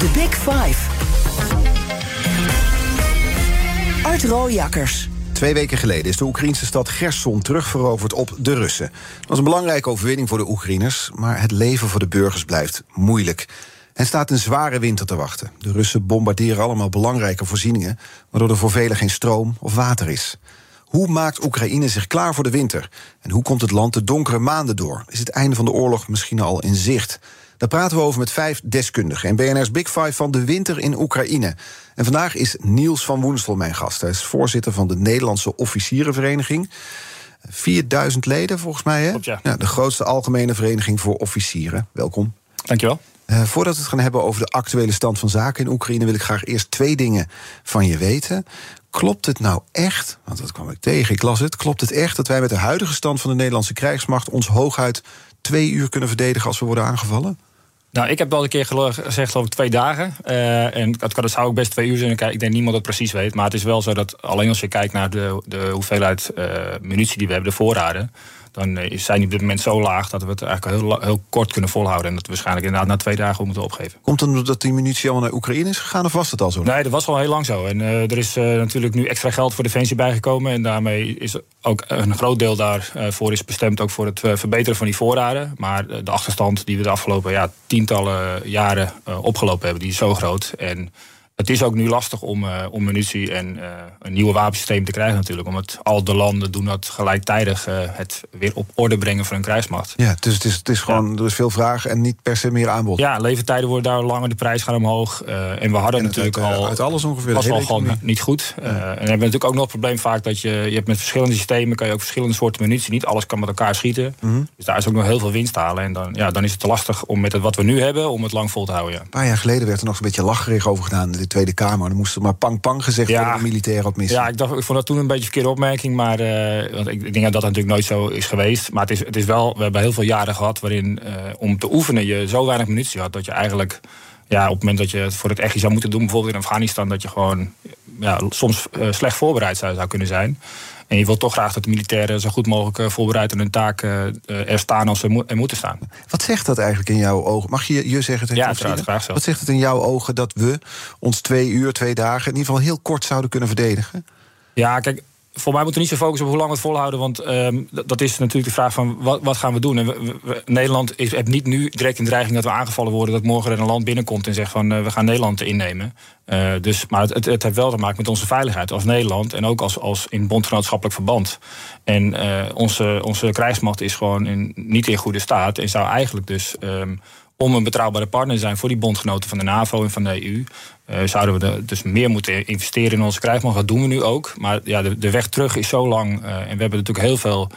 The Big Five. Art Rooijakkers. Twee weken geleden is de Oekraïnse stad Gerson terugveroverd op de Russen. Het was een belangrijke overwinning voor de Oekraïners, maar het leven voor de burgers blijft moeilijk. En staat een zware winter te wachten. De Russen bombarderen allemaal belangrijke voorzieningen, waardoor er voor velen geen stroom of water is. Hoe maakt Oekraïne zich klaar voor de winter? En hoe komt het land de donkere maanden door? Is het einde van de oorlog misschien al in zicht? Daar praten we over met vijf deskundigen en BNR's Big Five van de winter in Oekraïne. En vandaag is Niels van Woenstel mijn gast. Hij is voorzitter van de Nederlandse Officierenvereniging. 4000 leden volgens mij, hè? Klopt, ja. de grootste algemene vereniging voor officieren. Welkom. Dankjewel. Uh, voordat we het gaan hebben over de actuele stand van zaken in Oekraïne, wil ik graag eerst twee dingen van je weten. Klopt het nou echt, want dat kwam ik tegen, ik las het. Klopt het echt dat wij met de huidige stand van de Nederlandse krijgsmacht ons hooguit twee uur kunnen verdedigen als we worden aangevallen? Nou, ik heb wel een keer gezegd over twee dagen. Uh, en dat, dat zou ook best twee uur zijn. Ik denk niemand dat precies weet. Maar het is wel zo dat alleen als je kijkt naar de, de hoeveelheid uh, munitie die we hebben, de voorraden dan eh, zijn die op dit moment zo laag dat we het eigenlijk heel, heel kort kunnen volhouden. En dat we waarschijnlijk inderdaad na twee dagen moeten opgeven. Komt het omdat die munitie allemaal naar Oekraïne is gegaan of was het al zo? Nee, dat was al heel lang zo. En uh, er is uh, natuurlijk nu extra geld voor Defensie bijgekomen. En daarmee is ook een groot deel daarvoor is bestemd ook voor het verbeteren van die voorraden. Maar de achterstand die we de afgelopen ja, tientallen jaren opgelopen hebben, die is zo groot. En het is ook nu lastig om, uh, om munitie en uh, een nieuwe wapensysteem te krijgen natuurlijk. Omdat al de landen doen dat gelijktijdig uh, het weer op orde brengen voor een krijgsmacht. Ja, dus het is, het is gewoon, er is veel vraag en niet per se meer aanbod. Ja, leeftijden worden daar langer, de prijs gaat omhoog. en we hadden en natuurlijk uit, al... Uit alles ongeveer. was wel gewoon niet goed. Ja. en we hebben natuurlijk ook nog het probleem vaak dat je... Je hebt met verschillende systemen kan je ook verschillende soorten munitie. Niet alles kan met elkaar schieten. Mhm. Mm -hmm. Dus daar is ook nog heel veel winst te halen. En dan, ja, dan is het te lastig om met het wat we nu hebben, om het lang vol te houden. Ja. Een paar jaar geleden werd er nog een beetje lacherig over gedaan Tweede Kamer. Dan moest er maar pang pang gezegd Ja. worden, militair op missie. Ja, ik, dacht, ik vond dat toen een beetje een verkeerde opmerking. Maar uh, want ik, ik denk dat dat natuurlijk nooit zo is geweest. Maar het is, het is wel, we hebben heel veel jaren gehad waarin uh, om te oefenen je zo weinig munitie had dat je eigenlijk. Ja, op het moment dat je het voor het echt zou moeten doen, bijvoorbeeld in Afghanistan, dat je gewoon ja, soms uh, slecht voorbereid zou, zou kunnen zijn. En je wilt toch graag dat de militairen zo goed mogelijk uh, voorbereid aan hun taak uh, er staan als ze mo er moeten staan. Wat zegt dat eigenlijk in jouw ogen? Mag je je zeggen? Ja, uiteraard, graag zo. Wat zegt het in jouw ogen dat we ons twee uur, twee dagen, in ieder geval heel kort zouden kunnen verdedigen? Ja, kijk, voor mij moeten we niet zo focussen op hoe lang we het volhouden. Want um, dat is natuurlijk de vraag van wat, wat gaan we doen. En we, Nederland is, heeft niet nu direct een dreiging dat we aangevallen worden. Dat morgen er een land binnenkomt en zegt van uh, we gaan Nederland innemen. Uh, dus, maar het, het, heeft wel te maken met onze veiligheid als Nederland. En ook als, als in bondgenootschappelijk verband. En uh, onze, onze krijgsmacht is gewoon in, niet in goede staat. En zou eigenlijk dus. Um, om een betrouwbare partner te zijn voor die bondgenoten van de NAVO en van de EU. Uh, zouden we de, dus meer moeten investeren in onze krijgsmacht. Dat doen we nu ook. Maar ja, de, de weg terug is zo lang. Uh, en we hebben natuurlijk heel veel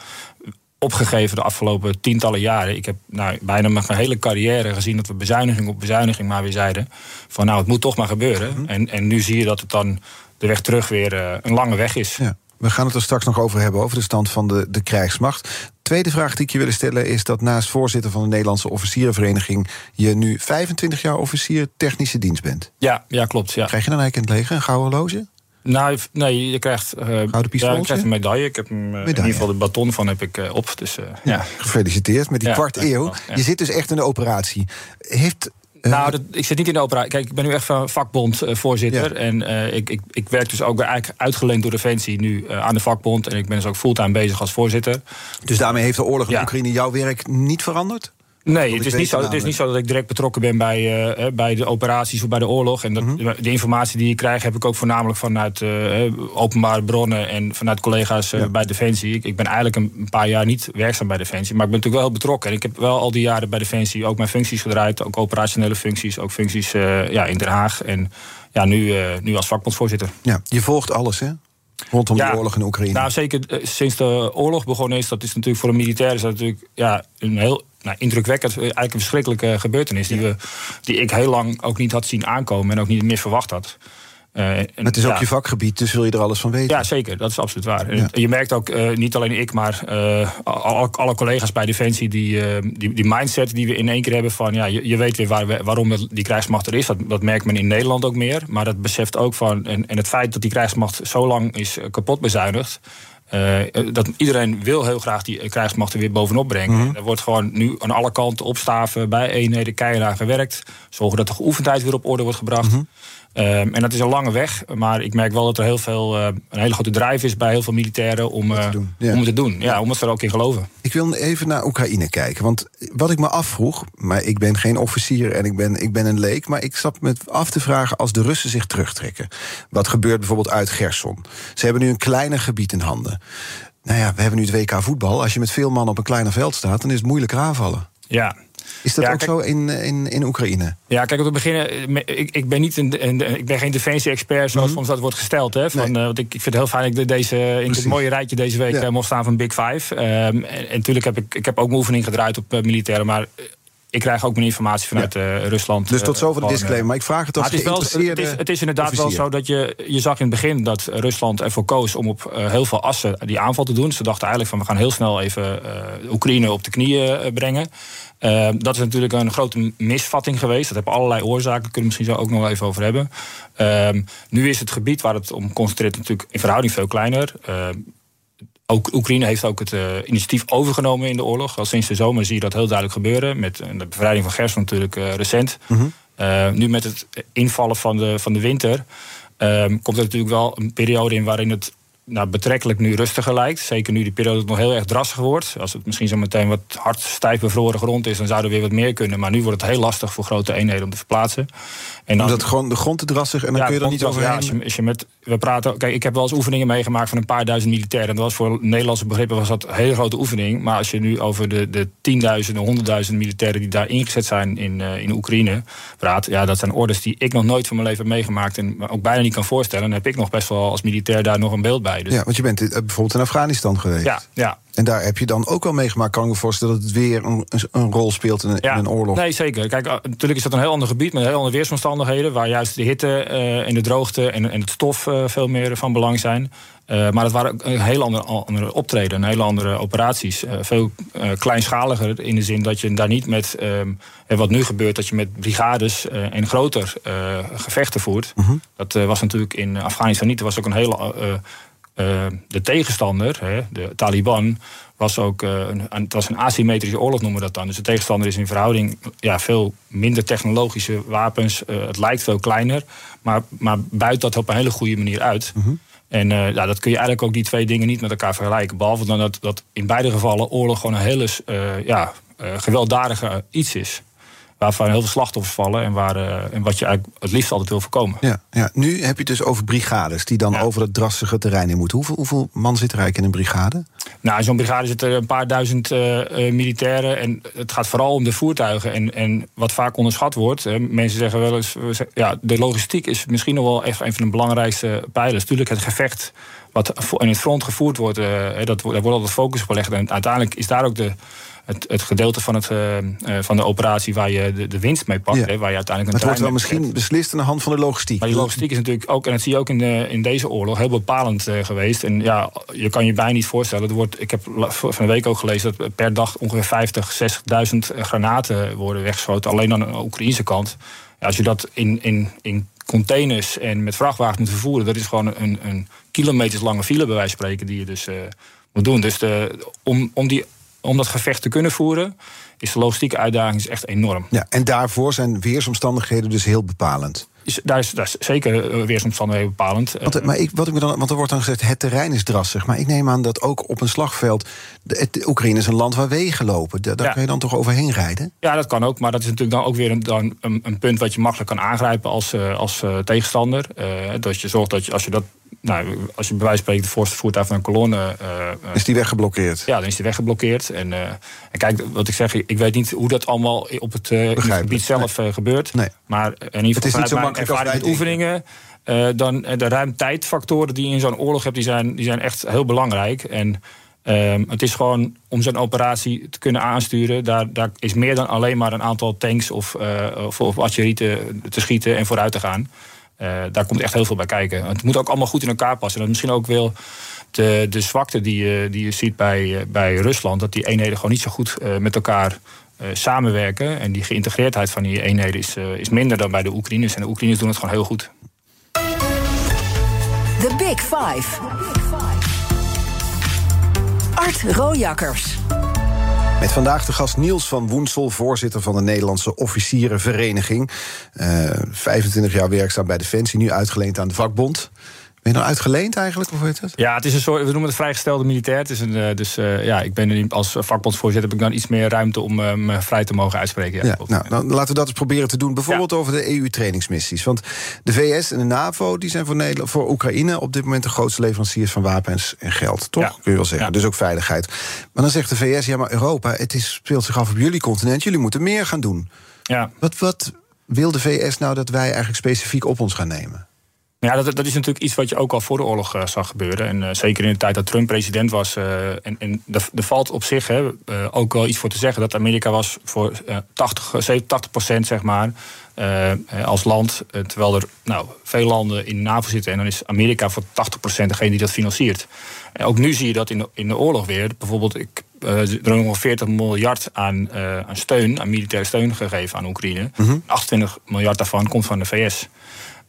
opgegeven de afgelopen tientallen jaren. Ik heb nou, bijna mijn hele carrière gezien dat we bezuiniging op bezuiniging maar weer zeiden. Van nou, het moet toch maar gebeuren. Mm -hmm. en, en nu zie je dat het dan de weg terug weer uh, een lange weg is. Ja. We gaan het er straks nog over hebben, over de stand van de, de krijgsmacht. Tweede vraag die ik je wil stellen is dat naast voorzitter van de Nederlandse Officierenvereniging... je nu 25 jaar officier technische dienst bent. Ja, ja klopt. Ja. Krijg je dan eigenlijk in het leger een gouden horloge? Nou, nee, je krijgt, uh, Gouden pistool, ja, je krijgt een medaille. Ik heb hem, uh, in ieder geval de baton van heb ik uh, op. Dus, ja. ja. Gefeliciteerd met die Ja, kwart eeuw. Je zit dus echt in de operatie. Heeft Nou, dat, ik zit niet in de operatie. Kijk, ik ben nu echt van vakbondvoorzitter. Ja. En uh, ik, ik, ik werk dus ook eigenlijk uitgeleend door Defensie nu uh, aan de vakbond. En ik ben dus ook fulltime bezig als voorzitter. dus daarmee heeft de oorlog in Ja. Oekraïne jouw werk niet veranderd? Nee, het is, niet zo, het is niet zo dat ik direct betrokken ben bij, uh, bij de operaties of bij de oorlog. En dat, Mhm. de informatie die ik krijg heb ik ook voornamelijk vanuit uh, openbare bronnen en vanuit collega's uh, Ja. bij Defensie. Ik, ik ben eigenlijk een, paar jaar niet werkzaam bij Defensie, maar ik ben natuurlijk wel heel betrokken. En ik heb wel al die jaren bij Defensie ook mijn functies gedraaid, ook operationele functies, ook functies ja, in Den Haag. En ja, nu, nu als vakbondsvoorzitter. Ja, je volgt alles, hè? Rondom Ja. de oorlog in Oekraïne. Nou, zeker eh, sinds de oorlog begonnen is, dat is natuurlijk voor een militair is dat natuurlijk ja, een heel nou, indrukwekkend, eigenlijk een verschrikkelijke gebeurtenis... Die, we, die ik heel lang ook niet had zien aankomen en ook niet meer verwacht had. Uh, het is ook je vakgebied, dus wil je er alles van weten. Ja, zeker. Dat is absoluut waar. Je merkt ook, uh, niet alleen ik, maar uh, alle, alle, collega's bij Defensie... Die, die, die, mindset die we in één keer hebben van... ja, je, je weet weer waar, waarom die krijgsmacht er is. Dat, dat, merkt men in Nederland ook meer. Maar dat beseft ook van... en, en het feit dat die krijgsmacht zo lang is kapot bezuinigd... dat iedereen wil heel graag die krijgsmacht er weer bovenop brengen. Mm Er wordt gewoon nu aan alle kanten opstaven bij eenheden keihard gewerkt. Zorgen dat de geoefendheid weer op orde wordt gebracht. Mm Um, en dat is een lange weg, maar ik merk wel dat er heel veel, uh, een hele grote drive is bij heel veel militairen om, uh, ja. om het te doen. Ja, om het er ook in geloven. Ik wil even naar Oekraïne kijken. Want wat ik me afvroeg, maar ik ben geen officier en ik ben, ik ben een leek, maar ik zat me af te vragen als de Russen zich terugtrekken. Wat gebeurt bijvoorbeeld uit Gerson? Ze hebben nu een kleiner gebied in handen. Nou ja, we hebben nu het WK voetbal. Als je met veel man op een kleiner veld staat, dan is het moeilijker aanvallen. Ja, is dat ook zo in, in, in Oekraïne? Ja, kijk, om te beginnen, eh, ik, ik ben niet een, een, ik ben geen defensie-expert zoals mm soms dat wordt gesteld. Hè, van, uh, want ik, ik vind het heel fijn dat ik deze, in dit mooie rijtje deze week ja. mocht staan van Big Five. Um, en, natuurlijk heb ik, ik heb ook mijn oefening gedraaid op uh, militairen, maar ik krijg ook mijn informatie vanuit ja. uh, Rusland. Dus tot zover de disclaimer. Maar ik vraag het als het is, wel, het, is, het is inderdaad officier. wel zo dat je... Je zag in het begin dat Rusland ervoor koos om op uh, heel veel assen die aanval te doen. Ze dachten eigenlijk van we gaan heel snel even uh, Oekraïne op de knieën brengen. Dat is natuurlijk een grote misvatting geweest. Dat heeft allerlei oorzaken. Kunnen we misschien zo ook nog even over hebben. nu is het gebied waar het om concentreert natuurlijk in verhouding veel kleiner ook Oekraïne heeft ook het uh, initiatief overgenomen in de oorlog. Al sinds de zomer zie je dat heel duidelijk gebeuren. Met de bevrijding van Gerson natuurlijk uh, recent. Mm -hmm. uh, nu met het invallen van de, van de winter... komt er natuurlijk wel een periode in waarin het nou, betrekkelijk nu rustiger lijkt. Zeker nu die periode nog heel erg drassig wordt. Als het misschien zo meteen wat hard stijf bevroren grond is... dan zou er weer wat meer kunnen. Maar nu wordt het heel lastig voor grote eenheden om te verplaatsen. En dan, Omdat gewoon de grond te drassig en dan kun je er niet overheen... Ja, als je, als je met, we praten, kijk, ik heb wel eens oefeningen meegemaakt van een paar duizend militairen. En dat was voor Nederlandse begrippen was dat een hele grote oefening. Maar als je nu over de, de tienduizenden, honderdduizenden militairen... die daar ingezet zijn in, uh, in Oekraïne praat... ja, dat zijn orders die ik nog nooit van mijn leven heb meegemaakt... en ook bijna niet kan voorstellen. Dan heb ik nog best wel als militair daar nog een beeld bij. Dus. Ja, want je bent bijvoorbeeld in Afghanistan geweest. Ja, ja. En daar heb je dan ook wel meegemaakt, kan ik me voorstellen, dat het weer een, een rol speelt in, in, een oorlog. Nee, zeker. Kijk, eh, natuurlijk is dat een heel ander gebied met heel andere weersomstandigheden, waar juist de hitte uh, en de droogte en, en het stof uh, veel meer van belang zijn. Uh, maar het waren een heel andere, andere optreden, een hele andere operaties. veel kleinschaliger in de zin dat je daar niet met, wat nu gebeurt, dat je met brigades en groter gevechten voert. -huh. Dat was natuurlijk in Afghanistan niet. Er was ook een hele uh, de tegenstander, hè, de Taliban, was ook uh, een, het was een asymmetrische oorlog, noemen we dat dan. Dus de tegenstander is in verhouding ja, veel minder technologische wapens. Uh, het lijkt veel kleiner, maar, maar buit dat op een hele goede manier uit. Mhm. -huh. En ja, dat kun je eigenlijk ook die twee dingen niet met elkaar vergelijken. Behalve dan dat, dat in beide gevallen oorlog gewoon een hele ja, gewelddadige iets is waarvan heel veel slachtoffers vallen en, waar, uh, en wat je eigenlijk het liefst altijd wil voorkomen. Ja, ja. Nu heb je het dus over brigades die dan ja. over het drassige terrein in moeten. Hoeveel, hoeveel man zit er eigenlijk in een brigade? Nou, in zo'n brigade zitten een paar duizend uh, uh, militairen. En het gaat vooral om de voertuigen. En, en wat vaak onderschat wordt, mensen zeggen wel eens... ja, de logistiek is misschien nog wel echt een van de belangrijkste pijlers. Natuurlijk het gevecht wat in het front gevoerd wordt, dat, daar wordt altijd focus op gelegd. En uiteindelijk is daar ook de het, het gedeelte van, het, uh, van de operatie waar je de, de winst mee pakt. Ja. Hè, waar je uiteindelijk een het wordt wel misschien hebt. beslist aan de hand van de logistiek. Maar die logistiek is natuurlijk ook, en dat zie je ook in, de, in deze oorlog, heel bepalend uh, geweest. En ja, je kan je bijna niet voorstellen. Er wordt, ik heb van de week ook gelezen dat per dag ongeveer 50, 60.000 granaten worden weggeschoten. Alleen aan de Oekraïnse kant. Ja, als je dat in, in, in containers en met vrachtwagens moet vervoeren, dat is gewoon een, een file bij wijze van spreken die je dus uh, moet doen. Dus de, om, om die om dat gevecht te kunnen voeren, is de logistieke uitdaging echt enorm. Ja, en daarvoor zijn weersomstandigheden dus heel bepalend. Daar, is, daar is zeker eh, weersomstandigheden bepalend. Want, maar ik, wat ik me dan, want er wordt dan gezegd, het terrein is drassig. Maar ik neem aan dat ook op een slagveld... De, het, Oekraïne is een land waar wegen lopen. Daar ja. kun je dan toch overheen rijden? Ja, dat kan ook. Maar dat is natuurlijk dan ook weer een, dan een, een punt... wat je makkelijk kan aangrijpen als, als tegenstander. Uh, dat je zorgt dat je, als je dat nou, als je bij wijze van spreken de voorste voertuig van een kolonne. Uh, is die weggeblokkeerd? Ja, dan is die weggeblokkeerd. En, uh, en kijk, wat ik zeg, ik weet niet hoe dat allemaal op het, uh, het gebied zelf nee. gebeurt. Nee. Maar in ieder geval, het is niet zo makkelijk als met oefeningen. dan de ruimtijdfactoren die je in zo'n oorlog hebt, die zijn, die zijn echt heel belangrijk. En Ehm, het is gewoon om zo'n operatie te kunnen aansturen. Daar, daar is meer dan alleen maar een aantal tanks of, uh, of, of artillerie te, te, schieten en vooruit te gaan. Uh, daar komt echt heel veel bij kijken. Het moet ook allemaal goed in elkaar passen. Dat misschien ook wel de, de zwakte die je, die je ziet bij, bij Rusland. Dat die eenheden gewoon niet zo goed met elkaar samenwerken. En die geïntegreerdheid van die eenheden is, is minder dan bij de Oekraïners. En de Oekraïners doen het gewoon heel goed. The Big Five. Art Rojakkers. Met vandaag de gast Niels van Woensel, voorzitter van de Nederlandse Officierenvereniging. Uh, 25 jaar werkzaam bij Defensie, nu uitgeleend aan de vakbond. Ben je nou uitgeleend eigenlijk? Of heet het? Ja, het is een soort, we noemen het vrijgestelde militair. Het is een, uh, dus uh, ja, ik ben er als vakbondsvoorzitter heb ik dan iets meer ruimte om uh, me vrij te mogen uitspreken. Ja, ja nou, dan laten we dat eens proberen te doen. Bijvoorbeeld ja. over de EU-trainingsmissies. Want de VS en de NAVO die zijn voor, Nederland, voor Oekraïne op dit moment de grootste leveranciers van wapens en geld. Toch? Kun je wel zeggen. Dus ook veiligheid. Maar dan zegt de VS, ja, maar Europa, het is, speelt zich af op jullie continent. Jullie moeten meer gaan doen. Ja. Wat, wat wil de VS nou dat wij eigenlijk specifiek op ons gaan nemen? Ja, dat, dat is natuurlijk iets wat je ook al voor de oorlog uh, zag gebeuren. En uh, zeker in de tijd dat Trump president was. Uh, en en er valt op zich hè, ook wel iets voor te zeggen. Dat Amerika was voor 80, 70, procent, zeg maar, als land. terwijl er nou, veel landen in de NAVO zitten. En dan is Amerika voor 80 procent degene die dat financiert. En ook nu zie je dat in de, in de oorlog weer. Bijvoorbeeld, ik, er ongeveer 40 miljard aan, aan steun, aan militaire steun gegeven aan Oekraïne. Mm -hmm. 28 miljard daarvan komt van de VS.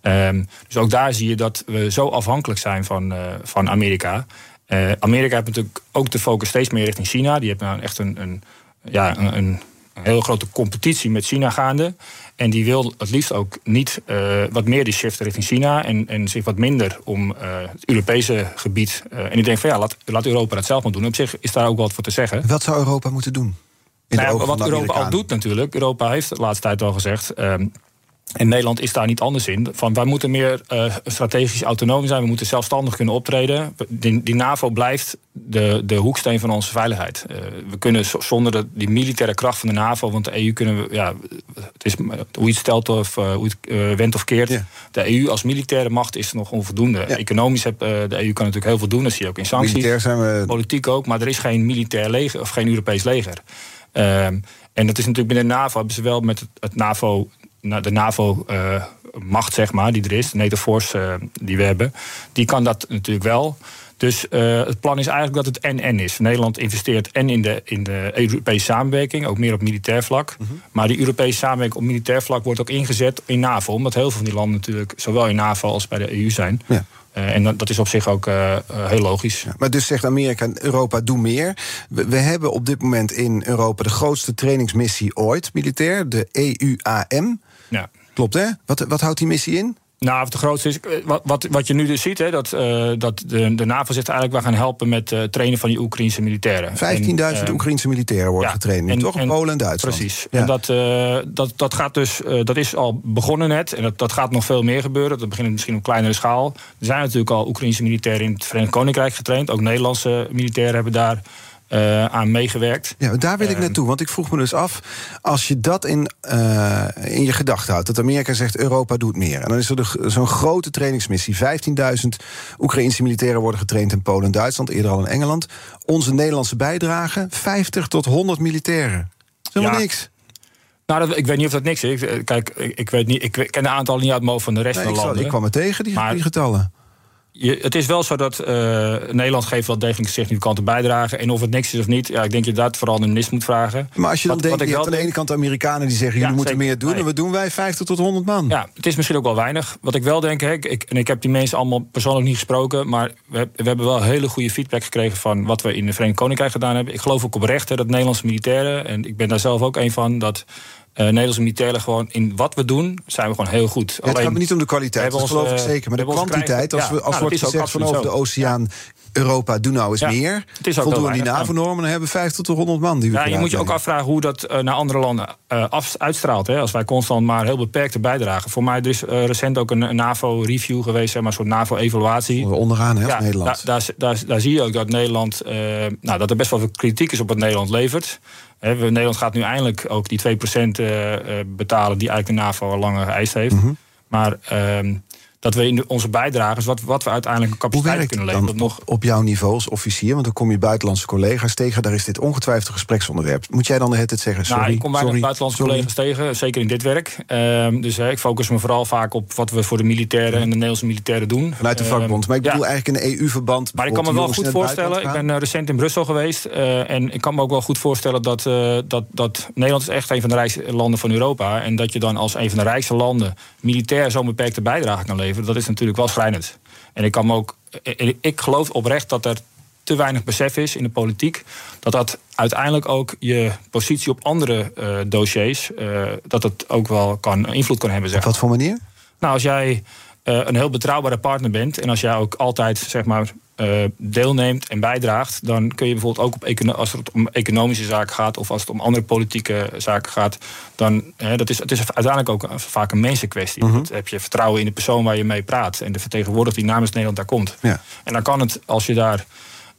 Um, dus ook daar zie je dat we zo afhankelijk zijn van, uh, van Amerika. Uh, Amerika heeft natuurlijk ook de focus steeds meer richting China. Die heeft nou echt een, een ja, een, een hele grote competitie met China gaande. En die wil het liefst ook niet uh, wat meer die shift richting China en, en zich wat minder om uh, het Europese gebied. En ik denk van ja, laat, laat Europa dat zelf maar doen. Op zich is daar ook wat voor te zeggen. Wat zou Europa moeten doen? Nou ja, wat Europa al doet natuurlijk. Europa heeft de laatste tijd al gezegd. Um, en Nederland is daar niet anders in. Van, wij moeten meer uh, strategisch autonoom zijn. We moeten zelfstandig kunnen optreden. Die, die NAVO blijft de, de hoeksteen van onze veiligheid. Uh, we kunnen zonder de, die militaire kracht van de NAVO... want de EU kunnen we... Ja, het is, hoe je het stelt of uh, hoe het went of keert. Ja. De EU als militaire macht is nog onvoldoende. Ja. Economisch heb de EU kan natuurlijk heel veel doen. Dat zie je ook in sancties. Militair zijn we... Politiek ook. Maar er is geen militair leger of geen Europees leger. en dat is natuurlijk binnen de NAVO... hebben ze wel met het, het NAVO de NAVO-macht, uh, zeg maar, die er is, de NATO Force uh, die we hebben, die kan dat natuurlijk wel. Dus uh, het plan is eigenlijk dat het en-en is. Nederland investeert en in de, in de Europese samenwerking, ook meer op militair vlak. Mm -hmm. Maar die Europese samenwerking op militair vlak wordt ook ingezet in NAVO. Omdat heel veel van die landen natuurlijk zowel in NAVO als bij de EU zijn. Ja. Uh, en dat, dat, is op zich ook uh, heel logisch. Ja, maar dus zegt Amerika en Europa, doe meer. We, we, hebben op dit moment in Europa de grootste trainingsmissie ooit, militair, de EUAM. Ja. Klopt, hè? Wat, wat houdt die missie in? Nou, de grootste is, wat, wat, wat je nu dus ziet, hè, dat, uh, dat de, de NAVO zegt eigenlijk... we gaan helpen met het uh, trainen van die Oekraïnse militairen. 15.000 uh, Oekraïnse militairen worden ja, getraind, en, toch? In Polen en Duitsland. Precies. Ja. En dat, dat, dat, gaat dus, dat is al begonnen net. En dat, dat gaat nog veel meer gebeuren. Dat begint misschien op kleinere schaal. Er zijn natuurlijk al Oekraïnse militairen in het Verenigd Koninkrijk getraind. Ook Nederlandse militairen hebben daar... Uh, aan meegewerkt. Ja, daar wil ik naartoe, want ik vroeg me dus af... als je dat in, uh, in je gedachten houdt, dat Amerika zegt Europa doet meer... en dan is er zo'n grote trainingsmissie. 15.000 Oekraïnse militairen worden getraind in Polen en Duitsland... eerder al in Engeland. Onze Nederlandse bijdrage, 50 tot 100 militairen. Dat is ja. niks. Nou, dat, ik weet niet of dat niks is. Kijk, ik, ik, weet niet, ik ken de aantallen niet uit mijn hoofd van de rest nee, van de landen. Ik kwam er tegen, die, maar, die getallen. Je, het is wel zo dat uh, Nederland geeft wel degelijk significante bijdrage. En of het niks is of niet, ja, ik denk dat je dat vooral de minister moet vragen. Maar als je dan wat, denkt, wat je hebt aan de ene kant de Amerikanen die zeggen... jullie moeten meer doen, nee. en wat doen wij? 50 tot 100 man. Ja, het is misschien ook wel weinig. Wat ik wel denk, hè, ik, en ik heb die mensen allemaal persoonlijk niet gesproken... maar we, we, hebben wel hele goede feedback gekregen... van wat we in de Verenigd Koninkrijk gedaan hebben. Ik geloof ook oprecht hè, dat Nederlandse militairen... en ik ben daar zelf ook een van... dat uh, Nederlandse militairen gewoon in wat we doen, zijn we gewoon heel goed. Ja, het Alleen, gaat me niet om de kwaliteit, dat geloof ik zeker. Maar de kwantiteit, als, we, als ja, wordt gezegd van over de oceaan... Europa, doe nou eens ja, meer. Het is ook Voldoen die NAVO-normen, dan hebben we 50 tot 100 man. Die we ja, je moet je ook afvragen hoe dat uh, naar andere landen uh, af, uitstraalt. Hè? Als wij constant maar heel beperkte bijdragen. Voor mij is uh, recent ook een, een NAVO-review geweest, zeg maar, een soort NAVO-evaluatie. Onderaan, hè, ja, Nederland. Da, daar, daar, daar, zie je ook dat Nederland, nou, dat er best wel veel kritiek is op wat Nederland levert. He, Nederland gaat nu eindelijk ook die 2% uh, betalen die eigenlijk de NAVO al langer geëist heeft. Mm -hmm. Maar uh, dat we in onze bijdragers, wat, wat we uiteindelijk een capaciteit kunnen leveren. Dan nog op jouw niveau als officier, want dan kom je buitenlandse collega's tegen. Daar is dit ongetwijfeld een gespreksonderwerp. Moet jij dan de hele tijd zeggen? Sorry, nou, ik kom weinig buitenlandse collega's tegen, zeker in dit werk. Ehm, dus ik focus me vooral vaak op wat we voor de militairen en de Nederlandse militairen doen. Vanuit de vakbond. Maar ik bedoel eigenlijk in een EU-verband. Maar ik kan me wel goed voorstellen. Ik ben recent in Brussel geweest. en ik kan me ook wel goed voorstellen dat, dat, dat Nederland is echt een van de rijkste landen van Europa. En dat je dan als een van de rijkste landen militair zo'n beperkte bijdrage kan leveren, dat is natuurlijk wel schrijnend. En ik kan me ook. Ik geloof oprecht dat er te weinig besef is in de politiek. Dat dat uiteindelijk ook je positie op andere uh, dossiers. Uh, dat het ook wel kan, invloed kan hebben. Zeg. Op wat voor manier? Nou, als jij uh, een heel betrouwbare partner bent. en als jij ook altijd zeg maar, uh, deelneemt en bijdraagt, dan kun je bijvoorbeeld ook op als het om economische zaken gaat of als het om andere politieke zaken gaat, dan uh, dat is, het is uiteindelijk ook vaak een mensenkwestie. Mm heb je vertrouwen in de persoon waar je mee praat en de vertegenwoordiger die namens Nederland daar komt. Ja. En dan kan het, als je daar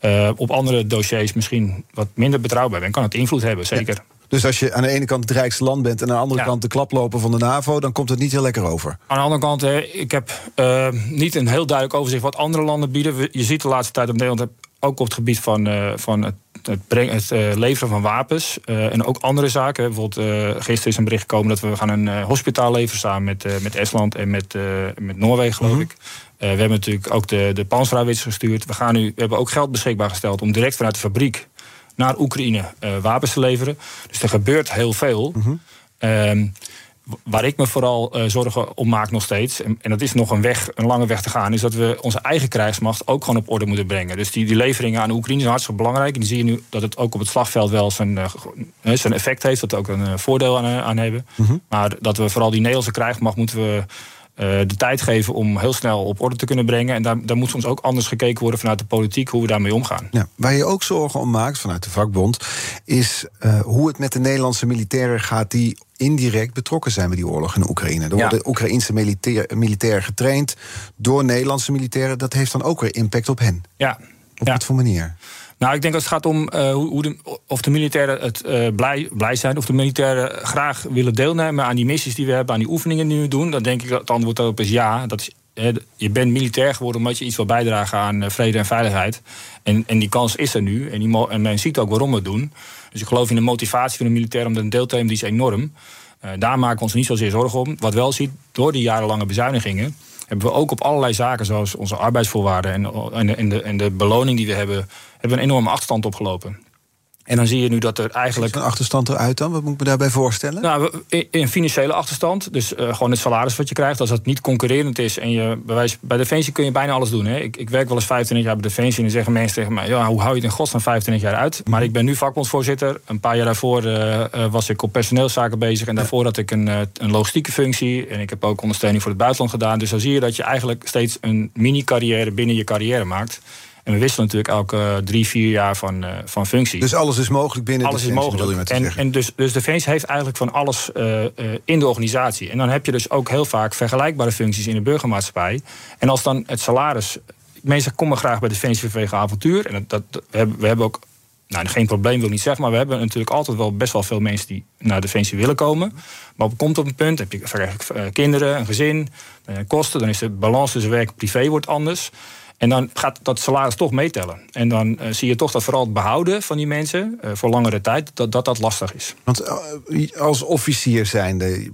uh, op andere dossiers misschien wat minder betrouwbaar bent, kan het invloed hebben, zeker. Dus als je aan de ene kant het rijkste land bent en aan de andere kant de klaploper van de NAVO, dan komt het niet heel lekker over. Aan de andere kant, ik heb uh, niet een heel duidelijk overzicht wat andere landen bieden. Je ziet de laatste tijd op Nederland ook op het gebied van, uh, van het, het, breng, het uh, leveren van wapens en ook andere zaken. Bijvoorbeeld, gisteren is een bericht gekomen dat we gaan een hospitaal leveren samen met, met Estland en met, met Noorwegen, geloof mm -hmm. ik. we hebben natuurlijk ook de, de gestuurd. We, gaan nu, we hebben ook geld beschikbaar gesteld om direct vanuit de fabriek naar Oekraïne uh, wapens te leveren. Dus er gebeurt heel veel. Mm -hmm. waar ik me vooral uh, zorgen om maak nog steeds, en, en, dat is nog een, weg, een lange weg te gaan, is dat we onze eigen krijgsmacht ook gewoon op orde moeten brengen. Dus die, die leveringen aan Oekraïne zijn hartstikke belangrijk. En die zie je nu dat het ook op het slagveld wel zijn, uh, zijn effect heeft, dat we ook een voordeel aan, aan hebben. Mm -hmm. Maar dat we vooral die Nederlandse krijgsmacht moeten we de tijd geven om heel snel op orde te kunnen brengen. En daar, daar moet soms ook anders gekeken worden vanuit de politiek hoe we daarmee omgaan. Ja, waar je ook zorgen om maakt vanuit de vakbond, is uh, hoe het met de Nederlandse militairen gaat die indirect betrokken zijn bij die oorlog in Oekraïne. Er worden ja. Oekraïnse militair, militairen getraind door Nederlandse militairen. Dat heeft dan ook weer impact op hen. Ja. Op ja. wat voor manier? Nou, ik denk dat het gaat om uh, hoe de, of de militairen het uh, blij, blij zijn. Of de militairen graag willen deelnemen aan die missies die we hebben, aan die oefeningen die we doen. Dan denk ik dat het antwoord daarop is ja. Dat is, je bent militair geworden omdat je iets wil bijdragen aan uh, vrede en veiligheid. En, en die kans is er nu. En, die, en men ziet ook waarom we het doen. Dus ik geloof in de motivatie van de militair om er deel te nemen, die is enorm. daar maken we ons niet zozeer zorgen om. Wat wel ziet, door die jarenlange bezuinigingen hebben we ook op allerlei zaken, zoals onze arbeidsvoorwaarden en, en, de, en, de, beloning die we hebben, hebben we een enorme achterstand opgelopen. En dan zie je nu dat er eigenlijk. een achterstand eruit dan? Wat moet ik me daarbij voorstellen? Nou, een financiële achterstand. Dus uh, gewoon het salaris wat je krijgt. Als dat niet concurrerend is. En je, bij, wijze, bij Defensie kun je bijna alles doen. Hè. Ik, ik, werk wel eens 25 jaar bij Defensie. En dan zeggen mensen tegen mij: ja, hoe hou je het in godsnaam 25 jaar uit? Maar ik ben nu vakbondsvoorzitter. Een paar jaar daarvoor uh, was ik op personeelszaken bezig. En daarvoor had ik een, een logistieke functie. En ik heb ook ondersteuning voor het buitenland gedaan. Dus dan zie je dat je eigenlijk steeds een mini-carrière binnen je carrière maakt. En we wisselen natuurlijk elke drie, vier jaar van, uh, van functie. Dus alles is mogelijk binnen alles Defensie, is mogelijk. en, en dus, dus Defensie heeft eigenlijk van alles uh, in de organisatie. En dan heb je dus ook heel vaak vergelijkbare functies in de burgermaatschappij. En als dan het salaris... Mensen komen graag bij Defensie vanwege avontuur. En dat, dat, we, hebben, we hebben ook... Nou, geen probleem wil ik niet zeggen, maar we hebben natuurlijk altijd wel best wel veel mensen die naar Defensie willen komen. Maar op komt op een punt, heb je kinderen, een gezin, kosten, dan is de balans tussen werk en privé wordt anders. En dan gaat dat salaris toch meetellen. En dan uh, zie je toch dat vooral het behouden van die mensen uh, voor langere tijd, dat, dat dat lastig is. Want uh, als officier zijnde,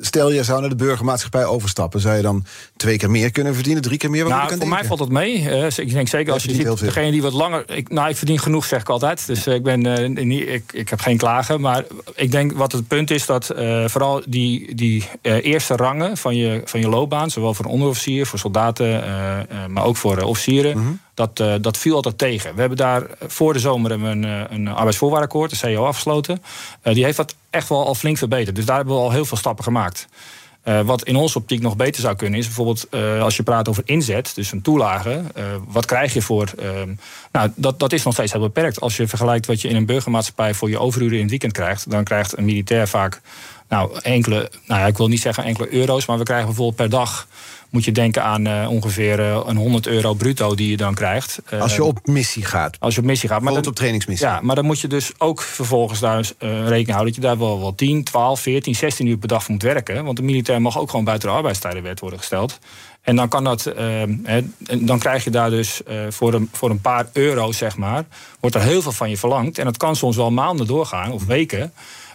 stel je zou naar de burgermaatschappij overstappen, zou je dan twee keer meer kunnen verdienen, drie keer meer? Nou, voor denken? mij valt dat mee. ik denk zeker als je ziet, degene die wat langer. Ik, nou, ik verdien genoeg, zeg ik altijd. Dus ik, ben, niet, ik, ik heb geen klagen. Maar ik denk wat het punt is dat vooral die, die eerste rangen van je, van je loopbaan, zowel voor een onderofficier, voor soldaten maar ook voor officieren. Mm -hmm. dat, uh, dat viel altijd tegen. We hebben daar voor de zomer een, een arbeidsvoorwaardenakkoord, de CEO, afgesloten. Die heeft dat echt wel al flink verbeterd. Dus daar hebben we al heel veel stappen gemaakt. Uh, wat in onze optiek nog beter zou kunnen is bijvoorbeeld uh, als je praat over inzet, dus een toelage. Uh, wat krijg je voor. nou, dat, dat is nog steeds heel beperkt. Als je vergelijkt wat je in een burgermaatschappij voor je overuren in het weekend krijgt, dan krijgt een militair vaak nou, enkele, nou ja, ik wil niet zeggen enkele euro's, maar we krijgen bijvoorbeeld per dag moet je denken aan uh, ongeveer uh, een 100 euro bruto die je dan krijgt. Uh, als je op missie gaat. Als je op missie gaat. Maar dan, op trainingsmissie. Ja, maar dan moet je dus ook vervolgens daar rekening houden dat je daar wel, wel 10, 12, 14, 16 uur per dag moet werken. Want de militair mag ook gewoon buiten de arbeidstijdenwet worden gesteld. En dan kan dat, he, dan krijg je daar dus voor, een, voor een paar euro, zeg maar, wordt er heel veel van je verlangd. En dat kan soms wel maanden doorgaan of weken.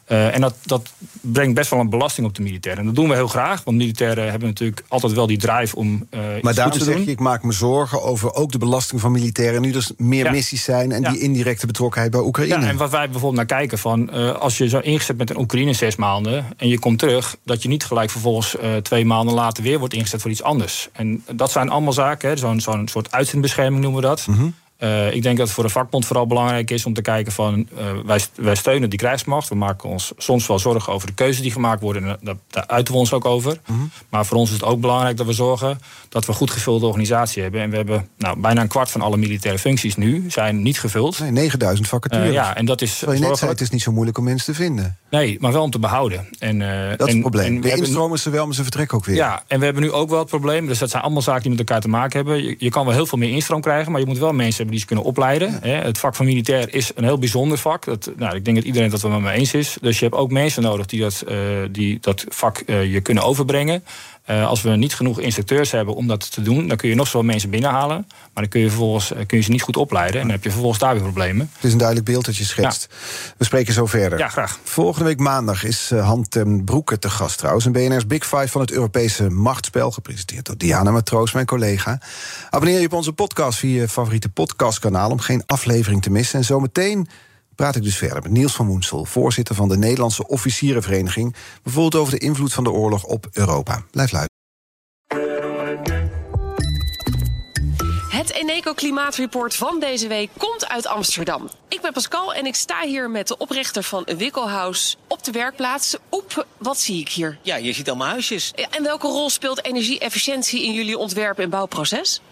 Uh, en dat, dat brengt best wel een belasting op de militairen. En dat doen we heel graag, want militairen hebben natuurlijk altijd wel die drive om. Uh, maar daarom zeg je, ik maak me zorgen over ook de belasting van militairen. Nu er meer missies zijn en die indirecte betrokkenheid bij Oekraïne. Ja, en wat wij bijvoorbeeld naar kijken van uh, als je zo ingezet bent in Oekraïne zes maanden en je komt terug, dat je niet gelijk vervolgens twee maanden later weer wordt ingezet voor iets anders. En dat zijn allemaal zaken, zo'n zo'n soort uitzendbescherming noemen we dat. Mm uh, ik denk dat het voor de vakbond vooral belangrijk is om te kijken van uh, wij, wij, steunen die krijgsmacht. We maken ons soms wel zorgen over de keuzes die gemaakt worden. En daar, daar uiten we ons ook over. Mm -hmm. Maar voor ons is het ook belangrijk dat we zorgen dat we goed gevulde organisatie hebben. En we hebben nou, bijna een kwart van alle militaire functies nu zijn niet gevuld. Nee, 9000 vacatures. Uh, ja, en dat is. je net zei, het is niet zo moeilijk om mensen te vinden. Nee, maar wel om te behouden. En, dat is het probleem. de instromen ze wel, maar ze vertrekken ook weer. Ja, en we hebben nu ook wel het probleem. Dus dat zijn allemaal zaken die met elkaar te maken hebben. Je, je kan wel heel veel meer instroom krijgen, maar je moet wel mensen hebben die ze kunnen opleiden. Het vak van militair is een heel bijzonder vak. Dat, nou, ik denk dat iedereen dat wel met me eens is. Dus je hebt ook mensen nodig die dat, uh, die dat vak uh, je kunnen overbrengen. Uh, als we niet genoeg instructeurs hebben om dat te doen, dan kun je nog zoveel mensen binnenhalen. Maar dan kun je, vervolgens, kun je ze niet goed opleiden. En dan heb je vervolgens daar weer problemen. Het is een duidelijk beeld dat je schetst. Ja. We spreken zo verder. Ja, graag. Volgende week maandag is uh, Han ten Broeke te gast trouwens. Een BNR's Big Five van het Europese machtsspel. Gepresenteerd door Diana Matroos, mijn collega. Abonneer je op onze podcast via je favoriete podcastkanaal om geen aflevering te missen. En zometeen praat ik dus verder met Niels van Woensel, voorzitter van de Nederlandse Officierenvereniging, bijvoorbeeld over de invloed van de oorlog op Europa. Blijf luisteren. Het Eneco Klimaatreport van deze week komt uit Amsterdam. Ik ben Pascal en ik sta hier met de oprichter van Wikkelhuis op de werkplaats. Oep, wat zie ik hier? Ja, je ziet allemaal huisjes. En welke rol speelt energie-efficiëntie in jullie ontwerp- en bouwproces?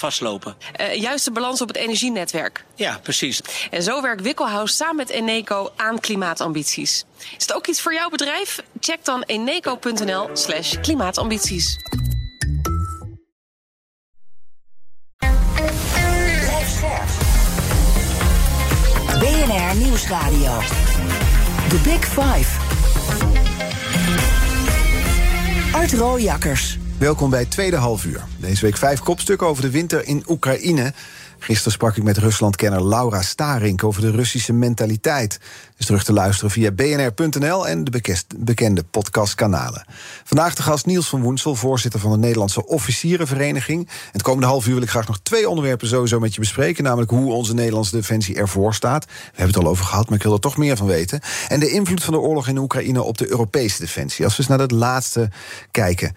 vastlopen. Uh, juist de balans op het energienetwerk. Ja, precies. En zo werkt Wikkelhuis samen met Eneco aan klimaatambities. Is het ook iets voor jouw bedrijf? Check dan eneco.nl slash klimaatambities. BNR Nieuwsradio. The Big Five. Art Rooijakkers. Welkom bij tweede halfuur. Deze week vijf kopstukken over de winter in Oekraïne. Gisteren sprak ik met Ruslandkenner Laura Starink over de Russische mentaliteit. Is terug te luisteren via bnr.nl en de bekende podcastkanalen. Vandaag de gast Niels van Woensel, voorzitter van de Nederlandse Officierenvereniging. En het komende half uur wil ik graag nog twee onderwerpen sowieso met je bespreken. Namelijk hoe onze Nederlandse defensie ervoor staat. We hebben het al over gehad, maar ik wil er toch meer van weten. En de invloed van de oorlog in Oekraïne op de Europese defensie. Als we eens naar dat laatste kijken.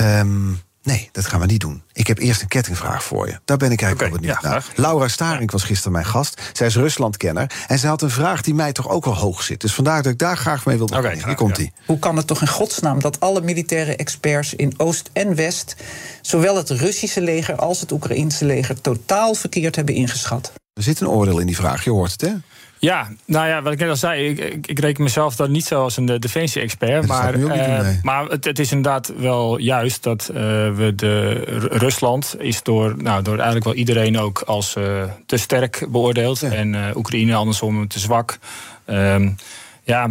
Um, nee, dat gaan we niet doen. Ik heb eerst een kettingvraag voor je. Daar ben ik eigenlijk okay, wel benieuwd ja, naar. Laura Staring was gisteren mijn gast. Zij is Ruslandkenner. En ze had een vraag die mij toch ook wel hoog zit. Dus vandaar dat ik daar graag mee wil beginnen. Okay, Hier komt die. Hoe kan het toch in godsnaam dat alle militaire experts in Oost en West... zowel het Russische leger als het Oekraïnse leger... totaal verkeerd hebben ingeschat? Er zit een oordeel in die vraag, je hoort het, hè? Ja, nou ja, wat ik net al zei, ik, ik, ik reken mezelf dan niet zo als een defensie-expert. Maar, uh, maar het, het, is inderdaad wel juist dat uh, we de Rusland is door, nou, door eigenlijk wel iedereen ook als uh, te sterk beoordeeld. Ja. En Oekraïne andersom te zwak. Um, ja,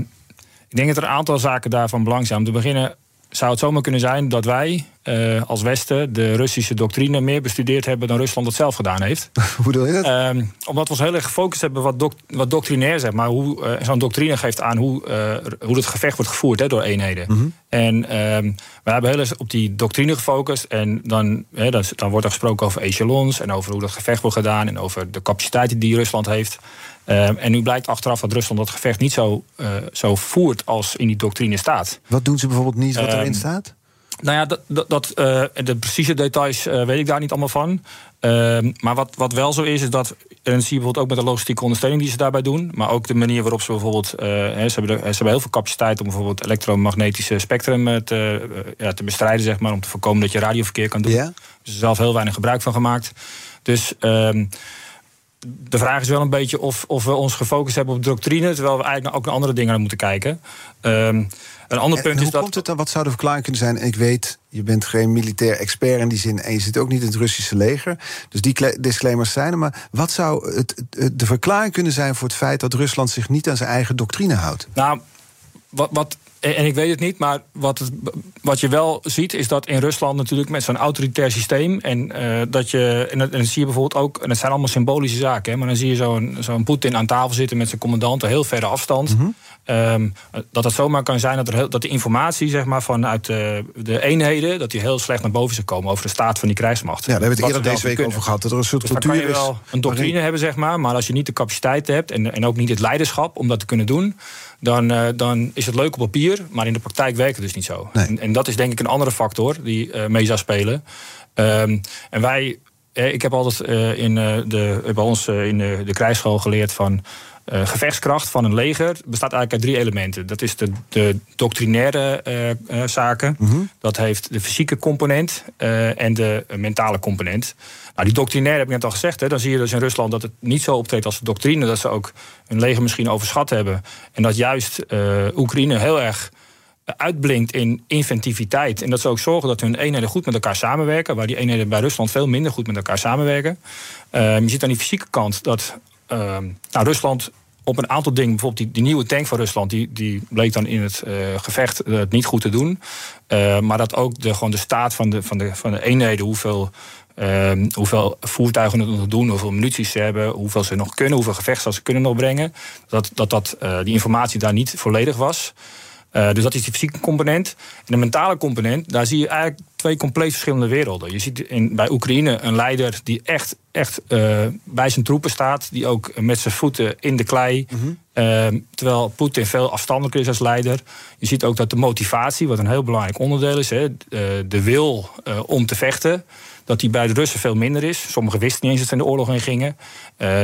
ik denk dat er een aantal zaken daarvan belang zijn. Om te beginnen zou het zomaar kunnen zijn dat wij eh, als Westen de Russische doctrine meer bestudeerd hebben dan Rusland dat zelf gedaan heeft. Hoe bedoel je dat? Ehm, omdat we ons heel erg gefocust hebben wat, doc- wat doctrinair zeg maar. Hoe eh, zo'n doctrine geeft aan hoe, eh, hoe het gevecht wordt gevoerd hè, door eenheden. Mhm. En ehm, we hebben heel erg op die doctrine gefocust. En dan, hè, dan, dan wordt er gesproken over echelons en over hoe dat gevecht wordt gedaan en over de capaciteiten die Rusland heeft. Ehm, en nu blijkt achteraf dat Rusland dat gevecht niet zo, zo voert als in die doctrine staat. Wat doen ze bijvoorbeeld niet wat erin staat? Nou ja, dat, dat, dat, eh, de precieze details eh, weet ik daar niet allemaal van. Ehm, maar wat, wat wel zo is, is dat. En dat zie je bijvoorbeeld ook met de logistieke ondersteuning die ze daarbij doen. Maar ook de manier waarop ze bijvoorbeeld. eh, ze, hebben de- ze hebben heel veel capaciteit om bijvoorbeeld elektromagnetische spectrum te, ja, te bestrijden, zeg maar. Om te voorkomen dat je radioverkeer kan doen. Ja? Dus er is zelf heel weinig gebruik van gemaakt. Dus. ehm, de vraag is wel een beetje of, of we ons gefocust hebben op doctrine, terwijl we eigenlijk ook naar andere dingen moeten kijken. Ehm, een ander En, punt en hoe is dat. komt het dan? Wat zou de verklaring kunnen zijn? Ik weet, je bent geen militair expert in die zin... en je zit ook niet in het Russische leger. Dus die disclaimers zijn er. Maar wat zou het- de verklaring kunnen zijn voor het feit... dat Rusland zich niet aan zijn eigen doctrine houdt? Nou, wat, wat, en ik weet het niet, maar wat, het, wat je wel ziet is dat in Rusland natuurlijk met zo'n autoritair systeem. En eh, dat je. En dat zie je bijvoorbeeld ook. En dat zijn allemaal symbolische zaken. Hè, maar dan zie je zo'n zo'n Poetin aan tafel zitten met zijn commandanten, heel verre afstand. Ehm, dat het zomaar kan zijn dat, er heel, dat de informatie zeg maar, vanuit eh, de eenheden. dat die heel slecht naar boven zou komen over de staat van die krijgsmacht. Ja, daar hebben we het eerder ze deze week kunnen. over gehad. Dat er een soort Dus dan kan cultuur je is... wel een doctrine waarin- hebben, zeg maar. Maar als je niet de capaciteit hebt en, en ook niet het leiderschap om dat te kunnen doen. Dan, eh, dan is het leuk op papier, maar in de praktijk werkt het dus niet zo. Nee. En, en dat is denk ik een andere factor die eh, mee zou spelen. Ehm, en wij, eh, ik heb altijd in, de, bij ons in de, de krijgsschool geleerd van. Eh, gevechtskracht van een leger bestaat eigenlijk uit drie elementen. Dat is de, de doctrinaire eh, eh, zaken. Dat heeft de fysieke component en de mentale component. Nou, die doctrinaire heb ik net al gezegd. Hè, dan zie je dus in Rusland dat het niet zo optreedt als de doctrine. Dat ze ook hun leger misschien overschat hebben. En dat juist Oekraïne heel erg uitblinkt in inventiviteit. En dat ze ook zorgen dat hun eenheden goed met elkaar samenwerken. Waar die eenheden bij Rusland veel minder goed met elkaar samenwerken. Ehm, je ziet aan die fysieke kant dat nou, Rusland op een aantal dingen, bijvoorbeeld die, die nieuwe tank van Rusland, die, die bleek dan in het eh, gevecht eh, het niet goed te doen. Eh, maar dat ook de, gewoon de staat van de, van de, van de eenheden, hoeveel, ehm, hoeveel voertuigen het nog doen, hoeveel munities ze hebben, hoeveel ze nog kunnen, hoeveel gevechten ze kunnen nog brengen. Dat, dat, dat eh, die informatie daar niet volledig was. Dus dat is die fysieke component. En de mentale component, daar zie je eigenlijk twee compleet verschillende werelden. Je ziet in, bij Oekraïne een leider die echt, echt eh, bij zijn troepen staat. Die ook met zijn voeten in de klei. eh, terwijl Poetin veel afstandelijker is als leider. Je ziet ook dat de motivatie, wat een heel belangrijk onderdeel is, hè, eh, de wil om te vechten. Dat die bij de Russen veel minder is. Sommigen wisten niet eens dat ze in de oorlog in gingen.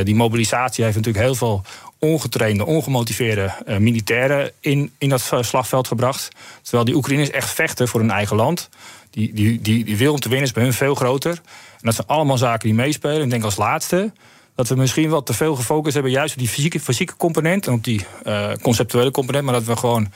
Die mobilisatie heeft natuurlijk heel veel ongetrainde, ongemotiveerde eh, militairen in, in dat slagveld gebracht. Terwijl die Oekraïners echt vechten voor hun eigen land. Die, die, die, wil om te winnen is bij hun veel groter. En dat zijn allemaal zaken die meespelen. Ik denk als laatste dat we misschien wel te veel gefocust hebben... juist op die fysieke, fysieke component en op die eh, conceptuele component... maar dat we gewoon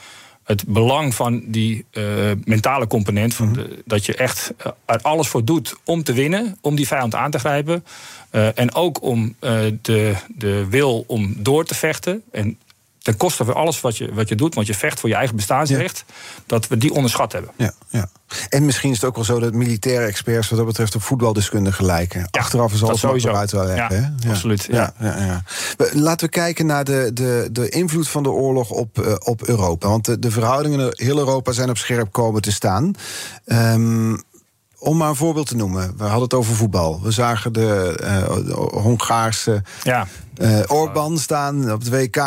het belang van die eh, mentale component... Van de- dat je echt eh, er alles voor doet om te winnen, om die vijand aan te grijpen... eh, en ook om de, de wil om door te vechten... En ten koste van alles wat je, wat je doet, want je vecht voor je eigen bestaansrecht, dat we die onderschat hebben. Ja, ja. En misschien is het ook wel zo dat militaire experts wat dat betreft op voetbaldeskundigen lijken. Achteraf is alles sowieso. uit te leggen. Ja, hè? absoluut, Ja, ja, Laten we kijken naar de, de, de invloed van de oorlog op, eh, op Europa. Want de, de verhoudingen in heel Europa zijn op scherp komen te staan. Ehm, om maar een voorbeeld te noemen. We hadden het over voetbal. We zagen de, eh, de Hongaarse Ja, eh Orbán staan op het WK.